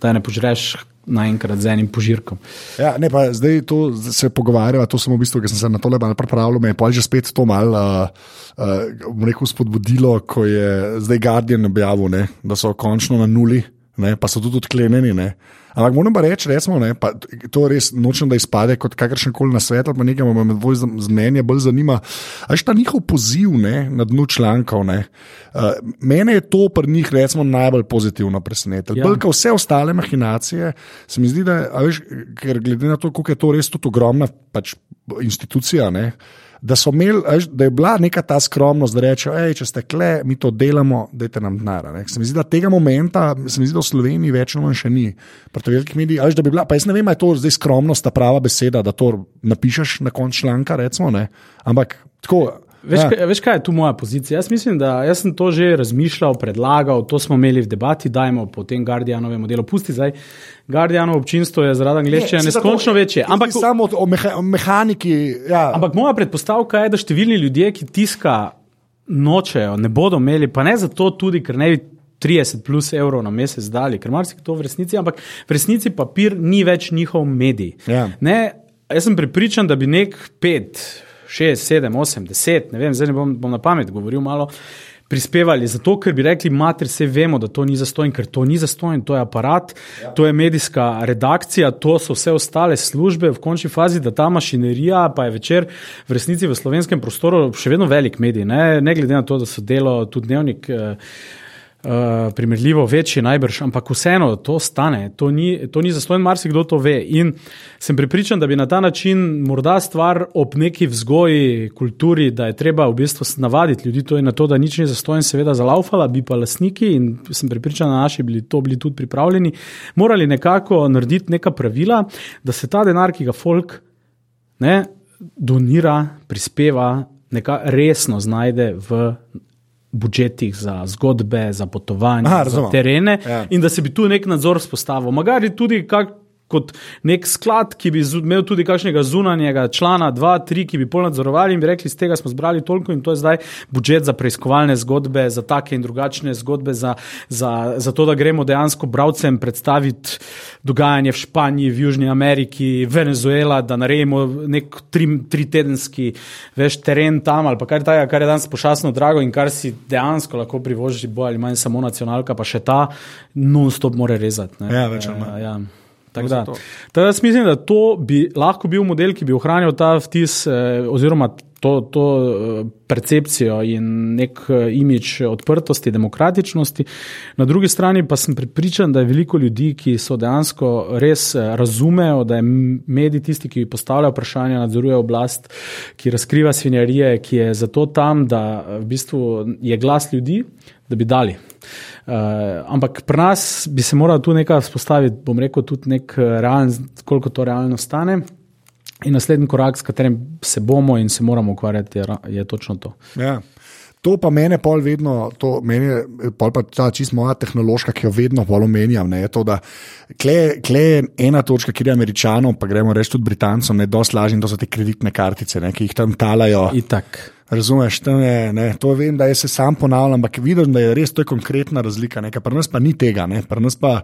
da ne požreš naenkrat z enim požirkom.
Ja, ne, pa zdaj to se pogovarjava, to sem v bistvu, ker sem se na to le malo pripravljal, me je pa že spet to malo, uh, uh, rekel, spodbudilo, ko je zdaj Guardian objavil, ne, da so končno na nuli, ne, pa so tudi odklenjeni. Ampak moram pa reči, recimo, ne, pa to res nočem, da izpade kot kakršen koli na svet, pa nekaj me bolj z mnenja bolj zanima. Až ta njihov poziv ne, na dnu člankov. Ne, uh, mene je to pri njih recimo, najbolj pozitivno presenetilo. Ja. Bolj kot vse ostale mahinacije, se mi zdi, da veš, ker glede na to, koliko je to res tudi ogromna pač, institucija. Ne, Da, imeli, da je bila neka ta skromnost, da rečejo, da če ste kle, mi to delamo, dajte nam denar. Se mi zdi, da tega momenta, se mi zdi, da v Sloveniji več ali manj še ni. Mediji, ali, bila, pa jaz ne vem, ali je to zdaj skromnost, ta prava beseda, da to napišeš na koncu članka. Recimo, Ampak tako.
Veš, ja. kaj, veš, kaj je tu moja pozicija? Jaz mislim, da jaz sem to že razmišljal, predlagal, to smo imeli v debati, dajmo po tem Guardianovem modelu. Pusti zdaj, Guardianovo občinstvo je zaradi angliščine neskončno večje.
Ampak samo o meha, mehaniki. Ja.
Ampak moja predpostavka je, da številni ljudje, ki tiska nočejo, ne bodo imeli, pa ne zato tudi, ker ne bi. 30 plus evrov na mesec dali, ker marsikaj to v resnici, ampak v resnici papir ni več njihov medij. Ja. Ne, jaz sem pripričan, da bi nek pet, 6, 7, 8, 10, ne vem, zdaj ne bom, bom na pamet govoril malo. Prispevali zato, ker bi rekli, mater, vse vemo, da to ni zastojno, ker to ni zastojno, to je aparat, ja. to je medijska redakcija, to so vse ostale službe v končni fazi, da ta mašinerija, pa je večer v resnici v slovenskem prostoru še vedno velik medij, ne, ne glede na to, da so delo tudi dnevnik. Eh, Uh, primerljivo večji, najbrž, ampak vseeno to stane, to ni, to ni zastojno, marsikdo to ve. In sem pripričan, da bi na ta način morda stvar ob neki vzgoji, kulturi, da je treba v bistvu navaditi ljudi to na to, da nič ni zastojno, seveda zalaufala, bi pa lasniki in sem pripričan, da naši bili to bili tudi pripravljeni, morali nekako narediti neka pravila, da se ta denar, ki ga folk ne, donira, prispeva, neka resno znajde v budžetih za zgodbe, za potovanja, Aha, za terene, ja. in da se bi tu nek nadzor spostavil. Magari tudi kak, kot nek sklad, ki bi imel tudi kakšnega zunanjega člana, dva, tri, ki bi pol nadzorovali in bi rekli, z tega smo zbrali toliko in to je zdaj budžet za preiskovalne zgodbe, za take in drugačne zgodbe, za, za, za to, da gremo dejansko bralcem predstaviti dogajanje v Španiji, v Južni Ameriki, Venezuela, da naredimo nek tri, tri tedenski veš, teren tam ali pa kar, taj, kar je danes pošasno drago in kar si dejansko lahko privošči, bolj ali manj samo nacionalka, pa še ta non-stop more rezati.
Ja, več ali manj. Ja, ja.
Da. Da, jaz mislim, da to bi lahko bil model, ki bi ohranil ta vtis, eh, oziroma to, to eh, percepcijo in nek eh, imič odprtosti, demokratičnosti. Na drugi strani pa sem pripričan, da je veliko ljudi, ki so dejansko res razumejo, da je medij tisti, ki postavlja vprašanja, nadzoruje oblast, ki razkriva svinjarije, ki je zato tam, da v bistvu je glas ljudi, da bi dali. Uh, ampak pri nas bi se moralo tu nekaj vzpostaviti, bom rekel, tudi nek eh, realen, koliko to realno stane. In naslednji korak, s katerim se bomo in se moramo ukvarjati, je, je točno to.
Ja. To pa mene pol vedno, to meni je pol pa ta čist moja tehnološka, ki jo vedno pol omenjam. Ne, to, da kle, kle je ena točka, kjer je američanom, pa gremo reči tudi britancom, ne dosti lažje to so te kreditne kartice, ne, ki jih tam talajo.
Itak.
Razumeš, je, ne, to vem, da se sam ponavljam, ampak vidim, da je res to je konkretna razlika. Pri nas pa ni tega, pri nas pa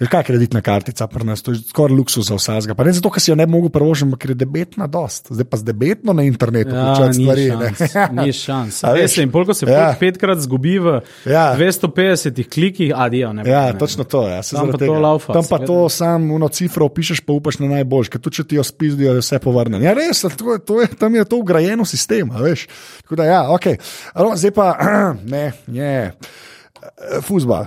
je kaj kreditna kartica, pri nas to je skoraj luksus za vsega. Pa ne zato, ker si jo ne mogel prvožiti, ker je debetna dost. Zdaj pa z debetno na internetu
ja,
početi stvari.
Ni šans. Res je, in polk se ja. petkrat zgubi v ja. 250 klikih, adijo. Ne,
ja, ne. točno to je. Ja,
tam pa to laufa.
Tam pa to sam uno cifro pišeš, pa upaš na najboljš, ker tu če ti jo spizdijo, je vse povrnjeno. Ja, res, to, to je, tam je to ugrajeno sistem, veš. Tako da ja, ok. Zdaj pa, ne, ne. Eh, Fusbal.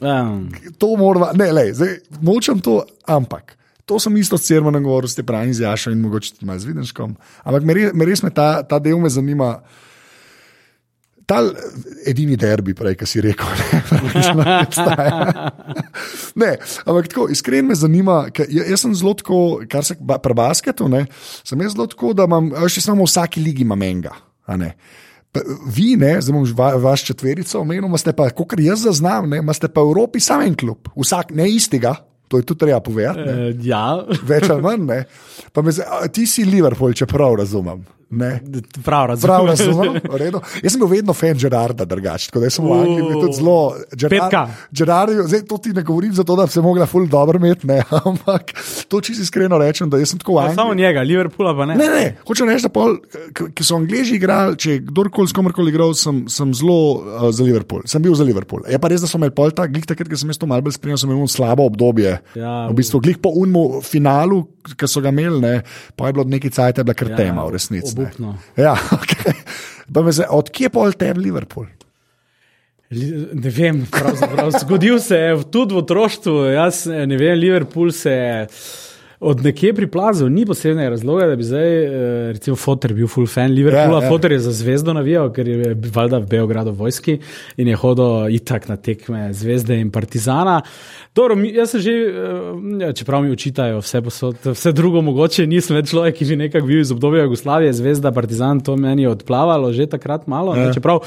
Um. To moramo, ne, le, zdaj močem to, ampak. To sem isto s Cermanom govoril, ste pravi z Jašo in mogoče tudi z Videnškom. Ampak me, me res me ta, ta del me zanima. Ta edini derbi, prej, ki si rekel, ne, ne, ampak tako, iskreno me zanima, ker jaz sem zelo tako, kar se pri basketu, ne, sem jaz zelo tako, da imam, še samo v vsaki ligi imam enega. Vi, ne, zdaj bom va, vaš četverico omenil, imate pa, kot jaz zaznam, ne, imate pa v Evropi samo en klub, vsak ne istega. To je tudi treba povedati.
Uh, ja.
Več ali manj. Me, ti si Liverpool, če prav razumem. Ne.
Prav, razumem.
Prav razumem. Jaz sem bil vedno fan Gerarda, drugače. Tako da sem v Angliji tudi zelo. Gerard, zdaj to ti ne govorim zato, da bi se mogla ful dobro imeti, ne, ampak to čisto iskreno rečem, da sem tako Angliji.
Samo njega, Liverpoola pa ne.
Ne, ne, hočem reči, da pol, ki so Angliji igrali, če kdorkoli s komerkoli igral, sem, sem zelo uh, za Liverpool. Sem bil za Liverpool. Je pa res, da so imeli pol ta, glih takrat, ko sem jaz to malce bolj spremljal, sem imel slabo obdobje.
Ja,
v bistvu, glih po unmu finalu, ki so ga imeli, ne, pa je bilo nekaj cajt, je bila kar
Ja,
v resnici. Ne.
obupno.
Ja, okay. Pa me zdaj, Odkje je tebi Liverpool?
Li- Ne vem, pravzaprav. Zgodil se je tudi v otroštvu. Jaz eh, ne vem, Liverpool se je od nekje priplazil, ni posebnega razloga, da bi zdaj, eh, recimo, Foter bil full fan Liverpoola.
Ja, ja.
Foter je za zvezdo navijal, ker je valjda v Beogradu vojski in je hodil itak na tekme zvezde in partizana. Dobro, jaz sem že, eh, čeprav mi očitajo vse, posod, vse drugo mogoče, nisem več človek, ki že nekako bil iz obdobja Jugoslavije, zvezda, partizan, to meni je odplavalo že takrat malo.
Ja.
Ne, čeprav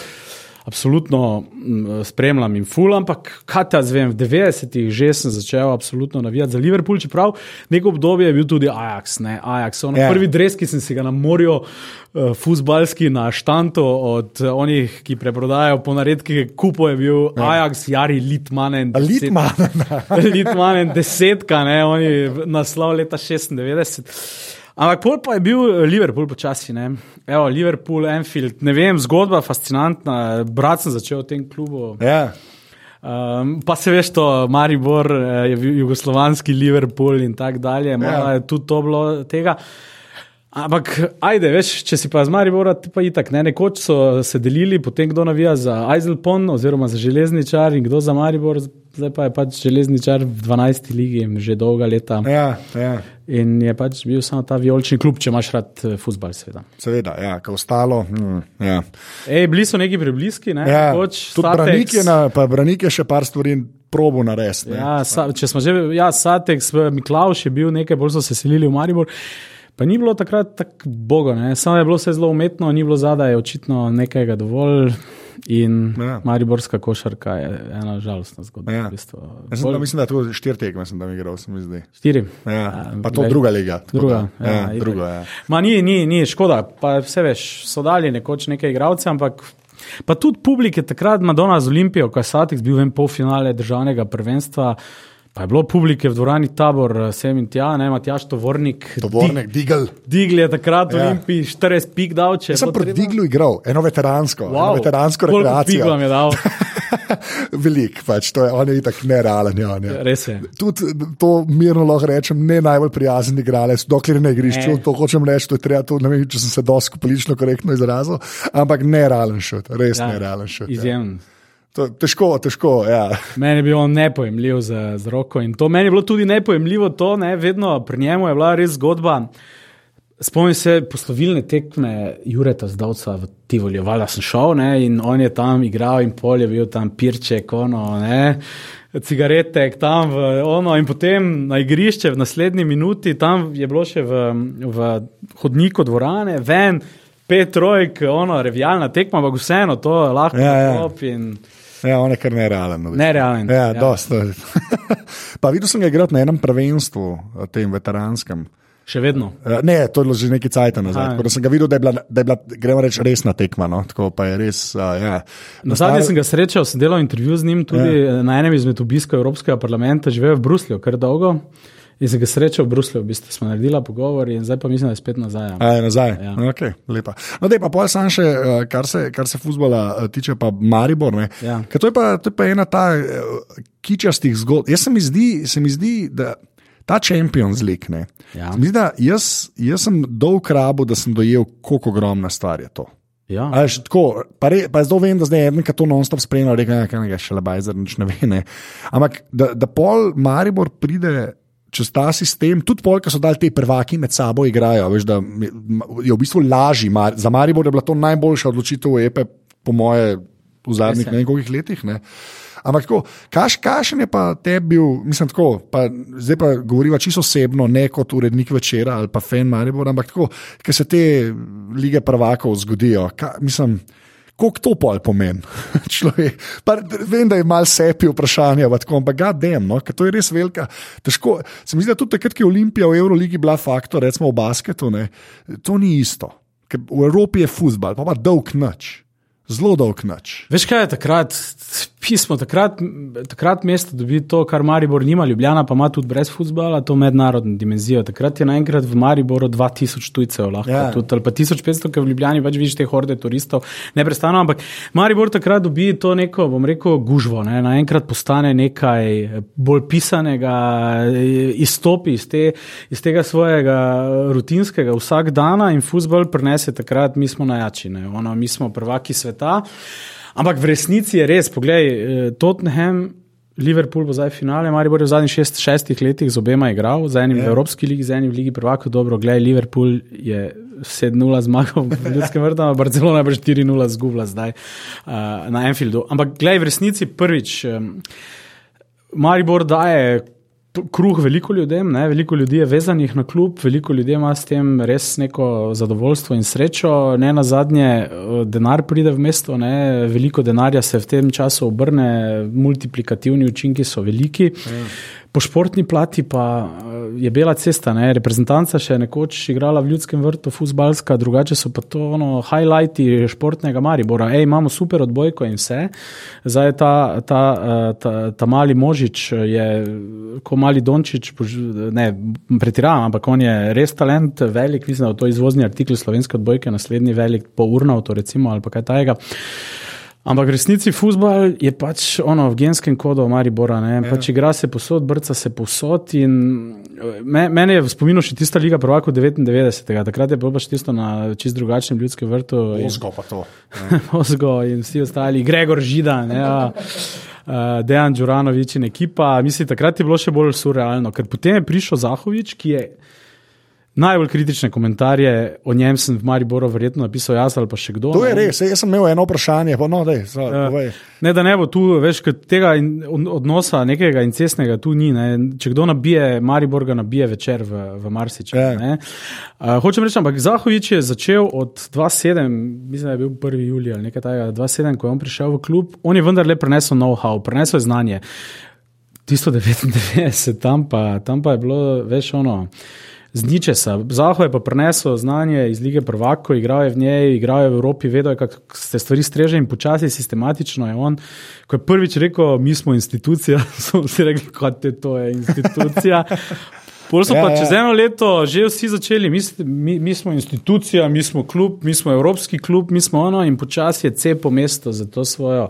absolutno mm, spremljam in ful, ampak kaj ta zvem, v 90-ih že sem začel absolutno navijati za Liverpool, čeprav neko obdobje je bil tudi Ajax. Ne, Ajax ono,
Ja.
yeah. Prvi dres, ki sem si ga na morju, uh, fusbalski na štantu od uh, onih, ki preprodajajo po naredkih, kupo je bil yeah. Ajax, Jari Litmanen.
A Litman.
Litmanen, desetka, ne, oni naslov leta 96. Ampak pol pa je bil eh, Liverpool počasi, ne. Evo, Liverpool, Enfield, ne vem, zgodba fascinantna. Brat sem začel v tem klubu.
Ja.
Um, pa se veš, to Maribor eh, jugoslovanski Liverpool in tako dalje, malo
Ja.
je tudi to bilo tega. Ampak, ajde, veš, če si pa z Maribora, ti pa itak, ne, nekoč so se delili, potem kdo navija za Eiselpon oziroma za železničar in kdo za Maribor, zdaj pa je pač železničar v 12. ligi že dolga leta.
Ja, ja.
In je pač bil samo ta vijolični klub, če imaš rad eh, futbal, seveda.
Seveda, ja, ko ostalo. Mm, ja.
Ej, bili so neki prebliski, ne?
Ja.
Nekoč
Tudi branik je, na, pa branik je še par stvari probo narediti. ne.
Ja, sa, če smo že, ja, Satex, Miklaus je bil nekaj, bolj so se selili v Maribor. Pa ni bilo takrat tako bogo, ne? samo je bilo vse zelo umetno, ni bilo zadaj očitno nekaj dovolj. In
Ja.
ja. Mariborska košarka je ena žalostna zgodba.
Ja.
V bistvu.
Jaz sem, da, mislim, da je to štiri tekme, sem tam igral, se mi zdi.
Štiri.
Ja, pa to
glej.
druga liga.
Druga,
da, ja,
itak.
druga ja.
Ma ni, ni, ni, škoda. Pa vse veš, so dali nekoč nekaj igralcev, ampak. Pa tudi publike takrat, Madonna z Olimpijo, ko je Satik bil v polfinale državnega prvenstva, pa je bilo publike v dvorani tabor, eh, sem in tja, ne, Matjaš Tovornik.
Tovornek, Digel.
Digl je takrat v
Ja.
Olimpiji 40 pik dal, če
Jaz sem pri Diglu igral, eno veteransko, wow. eno veteransko
koliko pik
rekreacijo.
vam je dal?
Velik, pač, to je, on je itak nerealen. Ja, on je.
Res je.
Tudi to mirno lahko rečem, ne najbolj prijazen igralec, dokler je na igrišču.
Ne.
To hočem reči, to je treba, to, ne vem, če sem se dosti politično korektno izrazil, ampak nerealen šut, res ja, nerealen šut. Ja. To, težko, težko. Ja.
Meni je bilo nepojemljivo z, z roko in to meni je bilo tudi nepojemljivo, to ne, vedno pri njemu je bila res zgodba. Spomnim se poslovilne tekme Jureta Zdavca v Tivoli, valjda sem šel ne, in on je tam igral in pol je bil tam pirček, ono, ne, cigaretek tam v ono in potem na igrišče v naslednji minuti, tam je bilo še v, v hodniku dvorane, ven, pet trojk, ono, revijalna tekma, ampak vseeno to lahko
Ja, ja.
in
Ja, on je kar nerealen. no,
nerealen.
Ja, ja. Dost, pa videl sem ga igrati na enem prvenstvu, eh, tem veteranskem.
Še vedno.
Eh, Ne, to je bilo že nekaj cajt nazaj. Tako da sem ga videl, da je bila, da je bila gremo reči, resna tekma. No? Tako pa je res. Uh, ja.
Na zadnje sem ga srečal, sem delal intervju z njim tudi ja. na enem izmed obiskov Evropskega parlamenta, živel v Bruslju, kar dolgo. In sem ga srečal v Bruslju, v bistvu smo naredili pogovor, in zdaj pa mislim, da je spet nazaj. ja.
A je nazaj.
Ja.
Okay, lepa. no, dej pa pol sam še, eh, kar se, kar se futbola eh, tiče, pa Maribor. ne.
Ja.
Ker To, je pa- to je pa ena ta eh, kičastih zgodb. Jaz se mi zdi, se mi zdi da ta Champions League. Ne,
Ja.
zdi, da jaz, jaz sem dolg rabo, da sem dojel, kako ogromna stvar je to.
Ja.
A tako, pa, re, pa zdaj vem, da zdaj en, ki to non-stop spremlja, reče, da je še lebajzer, nič ne ve. Ne. Ampak da, da pol Maribor pride čez ta sistem, tudi pol, ki so dali te prvaki med sabo igrajo, veš, da je v bistvu lažji. Mar- Za Maribor je bila to najboljša odločitev EPE, po moje, v zadnjih
Res je.
ne vem koliko letih. Ne. Ampak tako, kaš, kašen je pa tebi bil, mislim, tako, pa, zdaj pa govoriva čisto osebno, ne kot urednik večera ali pa fan Maribor, ampak tako, ker se te lige prvakov zgodijo. Ka, mislim, Koliko to pol pomeni? Človek, pa, vem, da je malo sepi vprašanje, tako, ampak ga dem, no, ker to je res velika. Težko, se mi zdi, da tudi takrat, ko je Olimpija v Euroligi bila faktor, recimo v basketu, ne, to ni isto. Ker v Evropi je futbal, pa pa dolg noč. Zelo dolg noč.
Veš kaj je takrat, pismo, takrat, takrat mesto dobi to, kar Maribor nima, Ljubljana pa ima tudi brez futbola, to mednarodno dimenzijo. Takrat je naenkrat v Mariboru 2000 tujcev, lahko
Ja.
tudi, ali pa 1500, ker v Ljubljani pač vidiš te horde turistov, neprestano, ampak Maribor takrat dobi to neko, bom rekel, gužvo, ne? naenkrat postane nekaj bolj pisanega, izstopi iz, te, iz tega svojega rutinskega vsakdana in futbol prenese takrat, mi smo najjači, ne? ono, mi smo prvaki sveta. Ampak v resnici je res, poglej, eh, Tottenham. Liverpool bo zdaj finale, Maribor je v zadnjih šest, šestih letih z obema igral, z enim yeah. v Evropski ligi, z enim v Ligi prvakov. Dobro, gledaj, Liverpool je 7-0 zmagal v Ljudskem vrtu, Barcelona je pa 4-0 zgubila zdaj uh, na Enfieldu. Ampak gledaj, v resnici prvič, um, Maribor daje kruh veliko ljudem, ne? veliko ljudi je vezanih na klub, veliko ljudi ima s tem res neko zadovoljstvo in srečo. Ne na zadnje, denar pride v mesto, ne? veliko denarja se v tem času obrne, multiplikativni učinki so veliki. Mm. Po športni plati pa eh, je bela cesta, ne? reprezentanca še nekoč igrala v ljudskem vrtu, fusbalska, drugače so pa to ono, highlighti športnega Maribora. Ej, imamo super odbojko in vse. Zdaj ta, ta, eh, ta, ta mali Možič je, ko mali Dončić, pož- ne pretiravam, ampak on je res talent, velik, mislim, da je to izvozni artikel slovenske odbojke, naslednji velik, pol urna, to recimo ali pa kaj tajega. Ampak v resnici futbol je pač ono v genskem kodu Maribora. Ja. Pač igra se posod, brca se posod. in, eh, Me, mene je v spominu še tista liga prvaka 99. Takrat je bilo pač tisto na čist drugačnem ljudskem vrtu. in-
Ozgo pa to.
Ozgo in vsi ostali, Gregor Židan, ja, uh, Dejan Đuranovič in ekipa. Mislim, takrat je bilo še bolj surrealno, ker potem je prišel Zahovič, ki je najbolj kritične komentarje o njem sem v Mariboru verjetno napisal jaz ali pa še kdo.
To je res, jaz sem imel eno vprašanje, pa no, dej, so,
Ja.
povej.
Ne, da ne bo tu več tega in, odnosa, nekega incestnega, tu ni. Ne. Če kdo nabije, Maribor ga nabije večer v, v Marsiču.
Ja.
ne. Uh, hočem reči, ampak Zahovič je začel od 2-7, mislim, da je bil 1. julij ali nekaj takega, 2-7, ko je on prišel v klub. On je vendarle prenesel know-how, prenesel je znanje. Tisto 99, tam pa, tam pa je bilo več ono. Z ničesa. Zaho je pa prenesel znanje iz lige prvako, igral je v njej, igral je v Evropi, vedel je, kako se stvari streže in počasi, sistematično je on. Ko je prvič rekel, mi smo institucija, so vsi rekli, kot je to je institucija. Pol so
Ja,
pa
ja.
čez eno leto že vsi začeli, mi, mi, mi smo institucija, mi smo klub, mi smo evropski klub, mi smo ono in počasi je cepo mesto za to svojo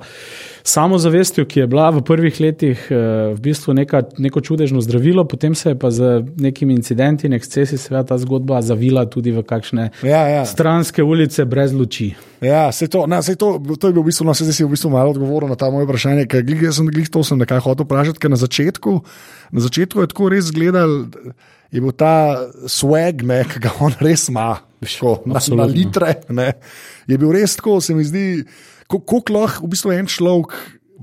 samozavestjo, ki je bila v prvih letih eh, v bistvu neka, neko čudežno zdravilo, potem se je pa z nekimi incidenti in ekscesi seveda ta zgodba zavila tudi v kakšne
Ja, ja.
stranske ulice brez luči.
Ja, sej to, na, sej to, to je bil v bistvu, no, sej zdaj si v bistvu malo odgovoril na ta moje vprašanje, ker glih, jaz sem glih to sem nekaj hotel vprašati, ker na začetku, na začetku je tako res gledal, je bil ta swag, ne, ki ga on res ima, tako, na, na litre, ne, je bil res tako, se mi zdi, ko- koliko lahko v bistvu en človek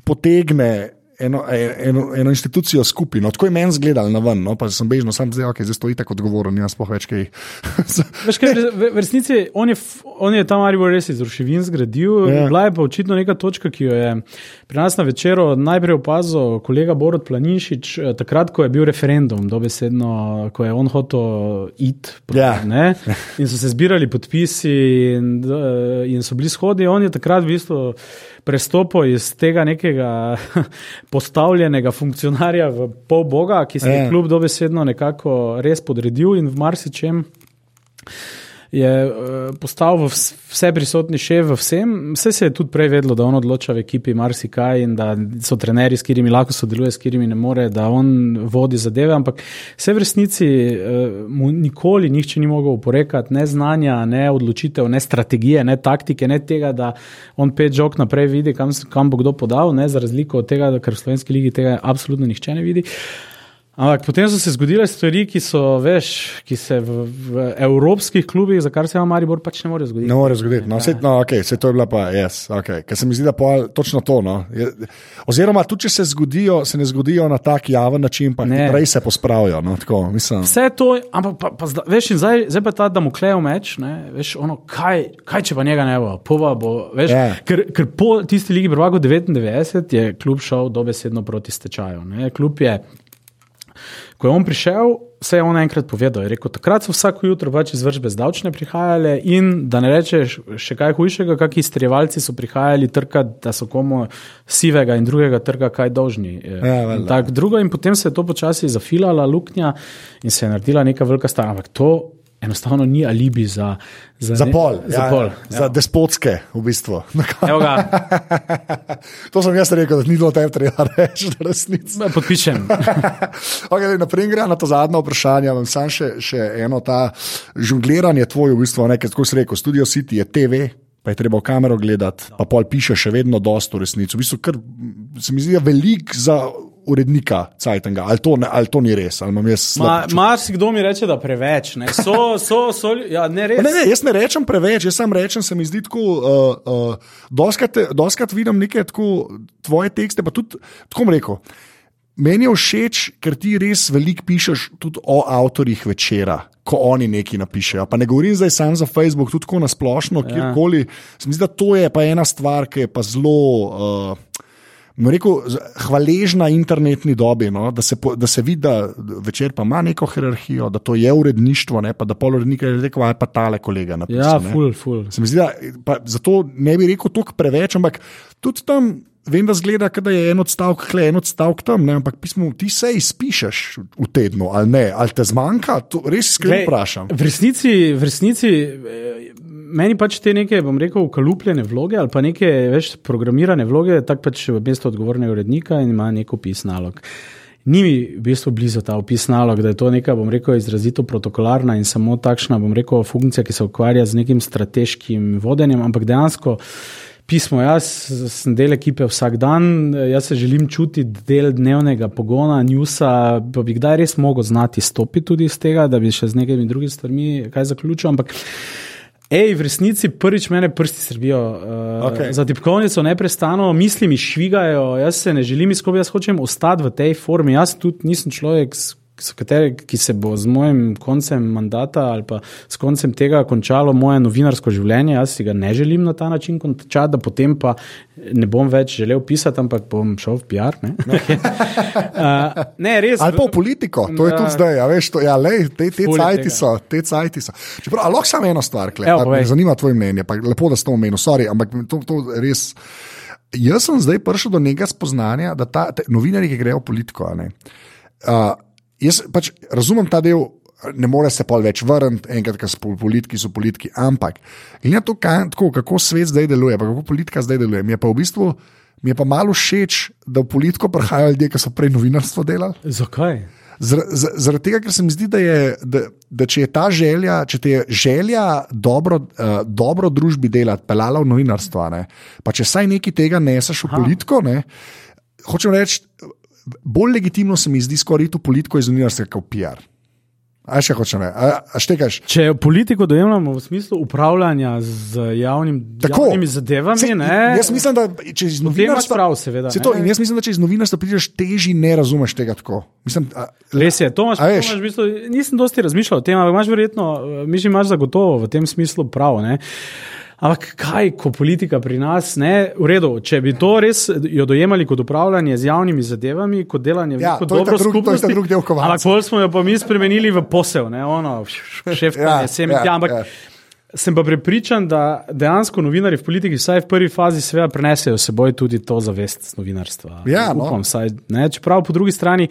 potegne. Eno, eno, eno institucijo skupaj. No, tako je meni zgledal na ven, no, pa sem bežno, sam zdaj, okay, zdaj stoji tako odgovoren, jaz pa več kaj.
Veš, kaj, v, v resnici on je, on je ta Maribor res iz ruševin zgradil.
Ja.
Yeah. Bila je pa očitno neka točka, ki jo je pri nas na večeru najprej opazil kolega Borod Planinšič, eh, takrat, ko je bil referendum, dobesedno, ko je on hotel iti.
Ja.
Ne, in so se zbirali podpisi, in, eh, in so bili shodi. On je takrat v bistvu prestopil iz tega nekega postavljenega funkcionarja v pol boga, ki se je
Ja.
kljub dobesedno nekako res podredil in v marsičem je uh, postal vse prisotni šef v vsem. Vse se je tudi prej vedlo, da on odloča v ekipi marsikaj in da so trenerji, s katerimi lahko sodeluje, s katerimi ne more, da on vodi zadeve, ampak vse v resnici uh, mu nikoli nihče ni mogel oporekati ne znanja, ne odločitev, ne strategije, ne taktike, ne tega, da on pet žog naprej vidi, kam, kam bo kdo podal, ne, za razliko od tega, ker v slovenski ligi tega absolutno nihče ne vidi. Ampak potem so se zgodile stvari, ki so, veš, ki se v, v evropskih klubih, za kar se ima Maribor, pač ne morejo zgoditi.
Ne more zgoditi. No, sej, no, okay, sej to je bila pa jaz. Yes, okay. Ker se mi zdi, da pol, točno to. No. Je, oziroma, tudi če se zgodijo, se ne zgodijo na tak javen način, pa
Ne.
prej se pospravijo. No, tako, mislim.
Vse to, ampak pa, pa, zda- veš, zdaj, zdaj pa ta Damoklejev meč, ne, veš, ono, kaj, kaj če pa njega ne bo, pova bo, veš,
Ja.
ker, ker po tisti ligi prvako 99 je klub šel dobesedno proti stečaju. Ne. Klub je, ko je on prišel, vse je on enkrat povedal. Je rekel, takrat so vsako jutro pač izvršbe zdavčne prihajale in da ne rečeš še kaj hujšega, kakšni strevalci so prihajali trkati, da so komu sivega in drugega trga kaj dolžni.
Ja,
in, tak, drugo, in potem se je to počasi zafilala luknja in se je naredila neka velika stara. Ampak to enostavno ni alibi za, za,
Za
ne-
pol,
Za
ja,
pol.
za despotske, v bistvu. To sem jaz rekel, da ni bilo tebi treba reči, da resnici.
podpišem.
okay, naprej gre na to zadnje vprašanje. Imam samo še, še eno ta žongliranje tvoje, v bistvu, nekaj, kot si rekel, Studio City je TV. Pa je treba v kamero gledati, pa pol piše še vedno dosto v resnici. V bistvu, kar se mi zdi, da je velik za urednika Cajtanga. Ali, to ne- ali to ni res,
Ma, marsikdo mi reče, da preveč. Ne. So, so, so, ja, ne res.
Ne, ne, jaz ne rečem preveč, jaz samo rečem, se mi zdi tako. Uh, uh, doskrat, doskrat vidim neke tako tvoje tekste, pa tudi tako rekel. Meni je všeč, ker ti res veliko pišeš tudi o avtorjih večera, ko oni nekaj napišejo. Pa ne govorim zdaj samo za Facebook, tudi tako nasplošno, kjerkoli. Se mi zdi, da to je pa ena stvar, ki je pa zelo. Uh, Rekel, hvaležna internetni dobi, no? da, se, po- da se vidi, da večer pa ima neko hierarhijo, da to je uredništvo, ne? pa da pol urednika je rekel, aj pa tale kolega.
Ja,
Napisal, ne."
ful, ful.
Zdi, da pa, zato ne bi rekel toliko preveč, ampak tudi tam. Vem, da zgleda, da je en odstavek, hle, en odstavek tam, ne? ampak pismo, ti se izpišeš v tednu, ali ne, ali te zmanjka, to res iskreno vprašam.
V resnici, v resnici eh, meni pač te neke, bom rekel, ukalupljene vloge ali pa neke več programirane vloge, tako pač v mestu odgovornega urednika in ima nek opis nalog. Ni mi v bistvu blizu ta opis nalog, da je to neka, bom rekel, izrazito protokolarna in samo takšna, bom rekel, funkcija, ki se ukvarja z nekim strateškim vodenjem, ampak dejansko. Pismo, jaz sem del ekipe vsak dan, jaz se želim čutiti del dnevnega pogona, njusa, pa bi kdaj res mogel znati stopiti tudi iz tega, da bi še z nekimi drugimi stvarmi kaj zaključil. Ampak, ej, v resnici prvič mene prsti srbijo. Uh,
Okej.
Za tipkovnico neprestano, misli mi švigajo, jaz se ne želim izkopiti, jaz hočem ostati v tej formi. Jaz tudi nisem človek, kateri, ki se bo z mojim koncem mandata ali pa s koncem tega končalo moje novinarsko življenje. Jaz si ga ne želim na ta način končati, da potem pa ne bom več želel pisati, ampak bom šel v PR. Ne, uh, ne res.
Ali pa v politiko, to je
Ja.
tudi zdaj. Ja, veš, to, ja, lej, te te cajti so, te cajti so. Čeprav, ali lahko samo eno stvar, a, me zanima tvoje mnenje, pa lepo, da si to omenil, sorry, ampak to, to res. Jaz sem zdaj prišel do nekega spoznanja, da ta, te, novinarji, ki grejo v politiko, ne, uh, jaz pač razumem ta del. Ne more se pa več vrniti, enkrat, ko so pol- politiki, so politiki. Ampak, glede na to, kaj, tako, kako svet zdaj deluje, kako politika zdaj deluje, mi je pa v bistvu mi je pa malo všeč, da v politiko prihajajo ljudje, ki so prej novinarstvo delali.
Zakaj?
Zaradi tega, ker se mi zdi, da, je, da, da če je ta želja, če te je želja dobro, uh, dobro družbi delati, pelala v novinarstvo, ne, pa če saj nekaj tega neseš v
Aha.
politiko, ne, hočem reči, bolj legitimno se mi zdi skoraj v politiko iz novinarstva kot PR. A še hočem a, a štekaš?
Če politiko dojemamo v smislu upravljanja z javnim,
Tako.
javnimi zadevami,
Sej,
ne,
jaz mislim, da če iz novinarstva.
prav, seveda.
Saj To,
ne.
in jaz mislim, da če iz novinarstva prideš teži, ne razumeš tega tako. Mislim, a,
Res je, to imaš, to imaš v bistvu, nisem dosti razmišljal o tem, ampak imaš verjetno, mislim, imaš zagotovo v tem smislu prav. Ne? Ampak kaj, ko politika pri nas, ne, v redu, če bi to res jo dojemali kot upravljanje z javnimi zadevami, kot delanje
Ja,
kot dobro
drug-
skupnosti,
drug del kovanca.
ampak pol smo jo pa mi spremenili v posel, ne, ono, šef,
Ja,
sem,
ja,
ja, ampak.
ja.
Sem pa prepričan, da dejansko novinari v politiki, vsaj v prvi fazi, seveda prenesejo s seboj tudi to zavest novinarstva.
Ja, no.
Upam, vsaj, ne, čeprav po drugi strani,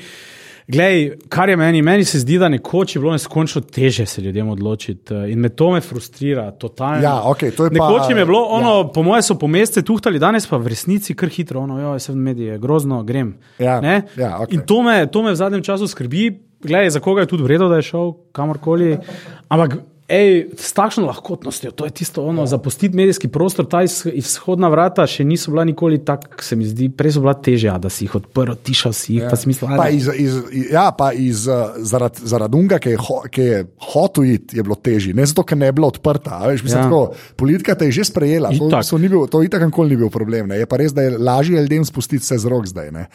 Glej, kar je meni, meni se zdi, da nekoč je bilo neskončno teže se ljudem odločiti eh, in me to me frustrira totalno.
Ja, okej, to pa-
nekoč jim je bilo, ono,
ja.
po mojem, so po mesece tuhtali, danes pa v resnici kar hitro, ono, jo, sem v medije, grozno, grem.
Ja,
Ne?
ja, okej.
In to me, to me v zadnjem času skrbi, Glej, za koga je tudi vredno, da je šel kamorkoli. Ampak. Ej, s takšno lahkotnostjo, to je tisto, ono, zapustiti medijski prostor, ta iz, izhodna vrata še niso bila nikoli tako, se mi zdi, prej so bila težja, da si jih odprl, tišal si jih, ja. pa si mislil, da
iz, ja, pa iz, uh, zaradi zarad unga, ki je, ho, ki je hotel iti, je bilo težje. Ne zato, ker ne je bila odprta. a Veš, mislim,
Ja.
ja. tako, politika te je že sprejela, to, so ni bil, to itak nikoli ni bil problem. Ne. Je pa res, da je lažje ljudem spustiti vse z rok zdaj. Ne.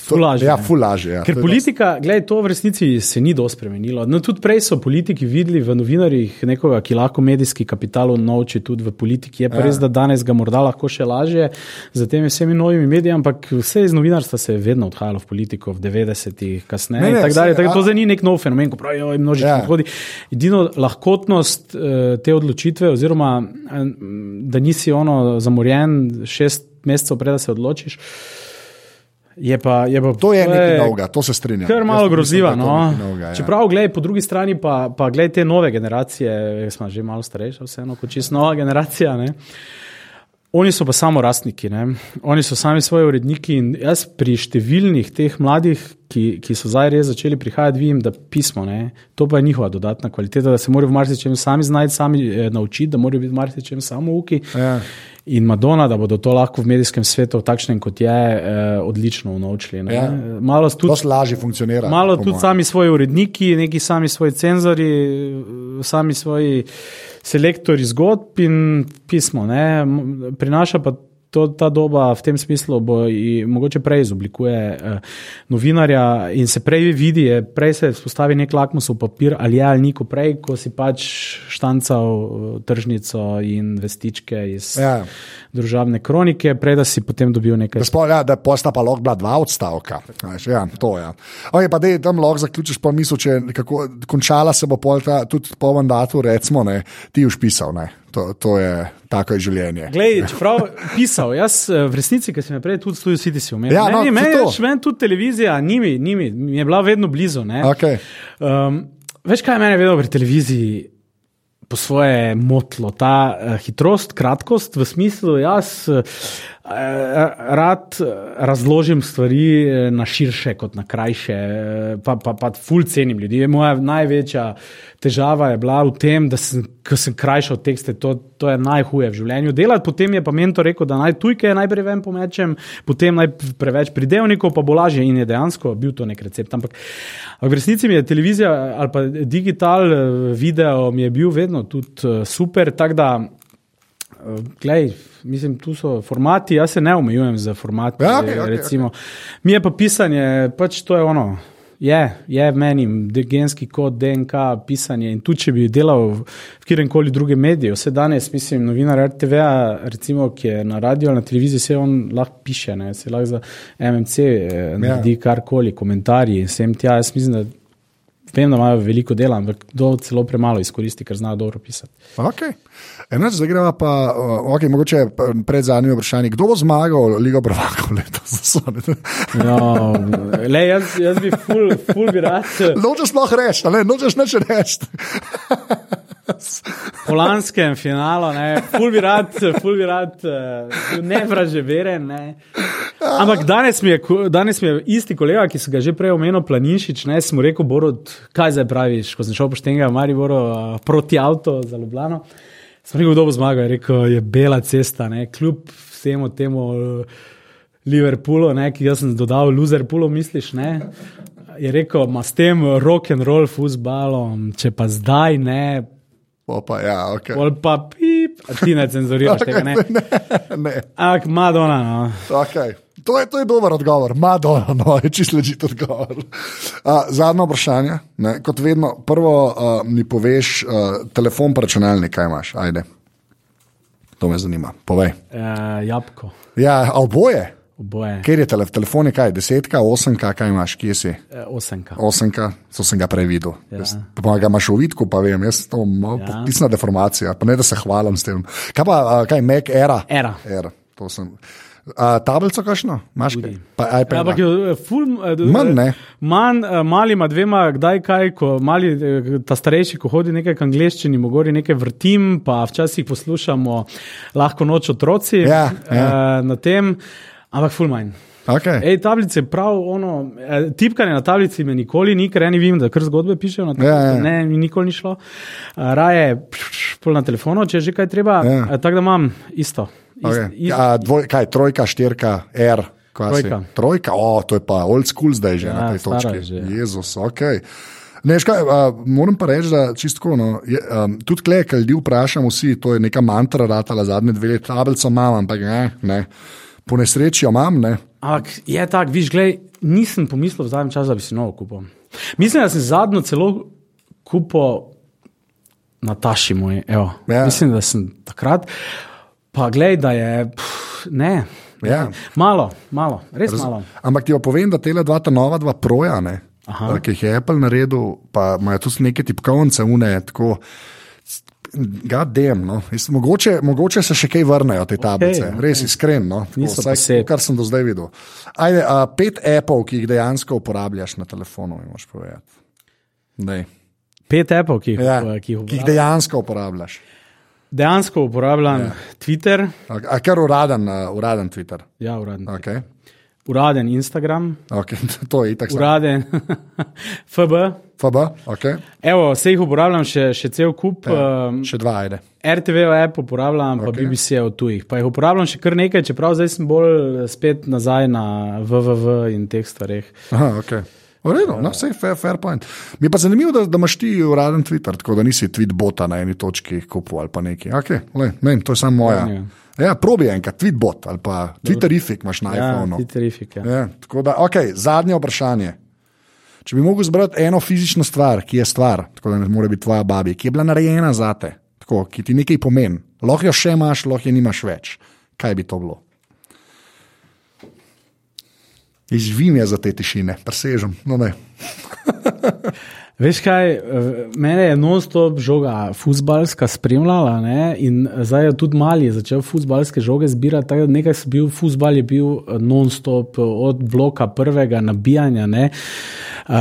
To-
Ful lažje,
Ja,
ne.
ful lažje. Ja.
Ker politika, gledaj, to v resnici se ni dosti spremenilo. No, tudi prej so politiki videli v novinarjih nekoga, ki lahko medijski kapital unovči tudi v politiki. Je pa ja. res, da danes ga morda lahko še lažje z temi vsemi novimi mediji, ampak vse iz novinarstva se je vedno odhajalo v politiko v 90-ih, kasneje. Tak tak ja. to zdaj ni nek nov fenomen, ko pravijo, množično ja. hodi. Edino lahkotnost uh, te odločitve, oziroma da nisi ono zamorjen šest mesecev, prej da se odločiš. Je pa, je pa,
to je nekaj dolga, to se strinjam.
Kar malo groziva. No. Ja. Čeprav, gledaj, po drugi strani pa, pa gledaj te nove generacije, smo že malo starejši, vseeno, kot čisto nova generacija. Ne. Oni so pa samo rastniki, ne. oni so sami svoji uredniki in jaz pri številnih teh mladih, ki, ki so zdaj res začeli prihajati, vidim, da pismo, ne, to pa je njihova dodatna kvaliteta, da se morajo v marsičem sami znajti, sami eh, naučiti, da morajo biti v marsičem samo uki. Ja in Madonna, da bodo to lahko v medijskem svetu, takšnem kot je, eh, odlično unovčili. Ja.
Malo tudi, lažje funkcionira.
Malo tudi sami svoji uredniki, neki sami svoji cenzori, sami svoji selektori zgodb in pismo. Ne. Prinaša pa to, ta doba v tem smislu bo mogoče prej izoblikuje uh, novinarja in se prej vidi, je, prej se vzpostavi nek lakmusov papir ali je ali niko prej, ko si pač štancal uh, tržnico in vestičke iz ja. državne kronike, prej da si potem dobil nekaj.
Spol, ja, da posta pa lahko bila dva odstavka. Ja, to je. Ja. Okay, pa da tam lahko zaključiš pa misel, če kako, končala se bo pol ta, tudi po mandatu, recimo, ne, ti už pisal. Ne. To, to je tako je življenje.
Glej, čeprav pisal, jaz eh, v resnici, ki sem prej tudi studio City si umel. Ja, no, meni, meni, meni tudi televizija, nimi, nimi, mi je bila vedno blizu.
Okay.
Um, veš, kaj je meni vedno pri televiziji? Po svoje motlo, ta uh, hitrost, kratkost, v smislu, jaz uh, rad razložim stvari na širše, kot na krajše, pa, pa, pa ful cenim ljudi. Moja največja težava je bila v tem, da sem, sem krajšal tekste, to, to je najhuje v življenju. Delati potem je pa mentor rekel, da naj tujke najprej vem pomečem, potem naj preveč pridevnikov, pa bo lažje in je dejansko bil to nek recept. Ampak v resnici mi je televizija ali pa digital eh, video mi je bil vedno tudi eh, super, tako da. Eh, glej, mislim, tu so formati, jaz se ne omejujem za formati. Ja, okay, okay, okay. Mi je pa pisanje, pač to je ono. Je, je meni, genski kod, DNK, pisanje. In tudi, če bi delal v kjerem koli drugem mediju, vse danes, mislim, novinar RTV, recimo, ki je na radiju ali na televiziji, se on lahko piše, ne, se lahko za MMC eh, naredi ja. karkoli, komentarji in vsem tja. Jaz mislim, da vem, da imajo veliko dela, ampak kdo celo premalo izkoristi, ker znajo dobro pisati.
Okay. Eno, zdaj gremo pa, uh, okay, mogoče pred zadnjim vprašanjem, kdo bo zmagal Ligo Prvakov letos?
ja, le, jaz, jaz bi ful, ful bi rad.
Nočeš sploh reči, nočeš neč reči.
Po lanskem finalu, ne, ful bi rad, ful bi rad, uh, ne vraže veren. Ne. Ampak danes mi, je, danes mi je isti kolega, ki so ga že prej omenil, Planinšič, ne, sem mu rekel, Borod, kaj zdaj praviš, ko sem šel poštenega, Mariboro, uh, proti avto za Ljubljano. Sem rekel, kdo bo zmagal, rekel je bela cesta, ne? kljub vsemu temu uh, Liverpoolu, ne? ki sem dodal, Loserpoolu, misliš. Ne? Je rekel, ima s tem rock and roll futbalom, če pa zdaj ne.
Pa, ja, okay.
Pol pa pip, a ti ne cenzuriraš okay, tega. Ne, ne. ne. Ampak Madonna. No.
Okay. To je, to je dober odgovor, Madonna, no, je čisto ležite odgovor. Uh, zadnje vprašanje. Ne, kot vedno, prvo uh, mi poveš, uh, telefon, pa računalnik, kaj imaš, ajde. To me zanima, povej.
Uh, jabko.
Ja, oboje.
Oboje.
Ker je tele, telefon, kaj, desetka, osemka, kaj imaš, kje si?
Uh, osemka.
Osemka, to sem ga prej videl. Ja. Pa ga imaš v vidku, pa vem, jaz to imam ja. pisna deformacija, pa ne da se hvalim s tem. Kaj pa, kaj, Mac, era?
Era.
era. To sem. Uh, tablico, kakšno, imaš kaj?
Ja, ampak je ful,
uh, manj, ne.
Manj, uh, mali ima dvema, kdaj kaj, ko mali, ta starejši, ko hodi nekaj k angliščini, mogori nekaj vrtim, pa včasih poslušamo lahko noč otroci
ja, ja.
Na tem, ampak ful manj.
Okay.
Ej, tablice, prav, ono, tipkanje na tablici me nikoli ni, ker eni vem, da kar zgodbe pišejo na tablici. Ja, ja. Ne, mi nikoli ni šlo. Raje, pol na telefonu, če že kaj treba. Ja. Tako da imam isto.
Okay. Ist, ist, A, dvoj, kaj, trojka, štirka, R.
Trojka.
trojka, o, to je pa old school zdaj že ja, na tej točki. Jezus, ok. Ne, škaj, uh, moram pa reči, da čistko, no, je, um, tudi klej, kaj ljudi vprašamo, vsi, to je neka mantra, ratala zadnje dve leti, tablico imam, ampak ne, ne. Po nesreči jo imam. Ne.
Ampak je tako, viš, gledaj, nisem pomislil v zadnjem času, da bi si novo kupil. Mislim, da sem zadnjo celo kupil Nataši moj. Evo.
Ja.
Mislim, da sem takrat. Pa glej, da je. Pff, ne.
Ja.
ne. Malo, malo, res Raz, malo.
Ampak ti povem, da te dva ta nova dva projane, ki jih je Apple naredil, pa imajo tudi neke tipkovnice, une. Tako, Gadem, no. Mogoče, mogoče se še kaj vrnejo te tablice, okay, res okay. iskreno. No. Vsaj, kar sem do zdaj videl. Ajde, a, pet apov, ki jih dejansko uporabljaš na telefonu, imaš povedati. Dej.
Pet apov, ki jih,
Ja,
ki
ki
jih,
jih dejansko uporabljaš.
dejansko uporabljam
Ja.
Twitter,
A, a kar uraden, uh, uraden Twitter.
ja, uraden,
Okay.
uraden Instagram,
Okay. to je itak.
uraden FB.
FB, okay.
Evo, vse jih uporabljam, še, še cel kup.
ja.
Um,
še dva, ajde.
RTV app uporabljam, pa
Okej.
BBC od tujih. Pa jih uporabljam še kar nekaj, čeprav zdaj sem bolj spet nazaj na WWW in teh stvareh.
Aha, okay. V redu, no, vse je fair, fair point. Mi je pa zanimivo, da, da imaš ti uraden Twitter, tako da nisi tweet bota na eni točki kupil ali pa nekaj. Okay, le, ne, vem, to je samo moja.
Ja.
Ja, probi enkrat, tweet bot ali pa Twitterific imaš na
Ja,
iPhonu.
Twitterifik. Ja.
Ja, tako da, okay, zadnje vprašanje. Če bi mogel zbrati eno fizično stvar, ki je stvar, tako da ne more biti tvoja babi, ki je bila narejena za te, tako, ki ti nekaj pomeni, lahko jo še imaš, lahko jo nimaš več. Kaj bi to bilo? Izvim je za te tišine, presežem. No, ne.
Veš kaj, eh, mene je non-stop žoga futbalska spremljala ne? in zdaj je tudi mali začel futbalske žoge zbirati. tako da Nekaj sem bil, futbal je bil eh, non-stop eh, od bloka prvega nabijanja. Ne? Uh,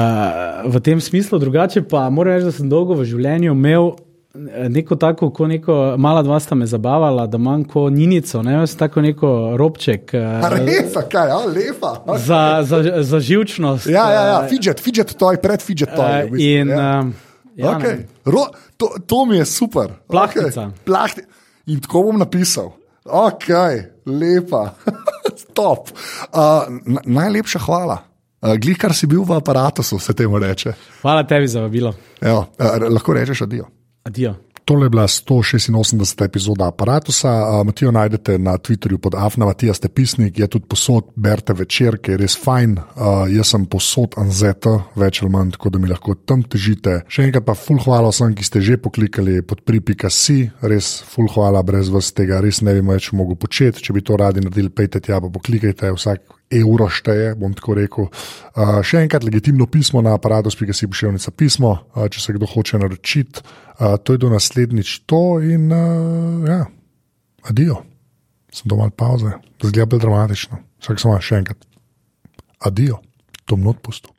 v tem smislu, drugače pa moram reči, da sem dolgo v življenju imel. Eh, Neko tako, ko neko mala dva sta me zabavala, da manj kot ninico, ne, sem tako neko robček eh,
res, a kaj, a, lepa. Okay.
za, za, za živčnost.
Ja, ja, ja,
eh,
fidget, fidget toy, pred fidget toy.
eh,
v bistvu,
in,
ja.
eh, ja,
okay. Ro, to, to mi je super.
Plahtica.
Okay. Plahti. In tako bom napisal. Ok, lepa, top. Uh, na, najlepša hvala. Uh, Glej, kar si bil v aparatu, se temu reče.
Hvala tebi za vabilo.
Evo, uh, lahko rečeš adijo.
Adijo.
Tole je bila 186. epizoda aparata. Matijo najdete na Twitterju pod Afna, Matija ste pisnik, je tudi posod, berite večer, ki je res fajn. Uh, jaz sem posod Anzeta, več ali manj, tako da mi lahko tam težite. Še enkrat pa full hvala vsem, ki ste že poklikali pod pri.si, res full hvala, brez vas tega res ne bi več mogel početi. Če bi to radi naredili, pejte tja, pa poklikajte vsak. Euro šteje, bom tako rekel. Uh, še enkrat legitimno pismo na aparatus.si pošiljnica pismo, uh, če se kdo hoče naročiti. Uh, to je do naslednjič to in uh, ja, adijo. Sem doma pauze, da zgleda bolj dramatično. Vsak samo še enkrat. Adijo, to mnot pusto.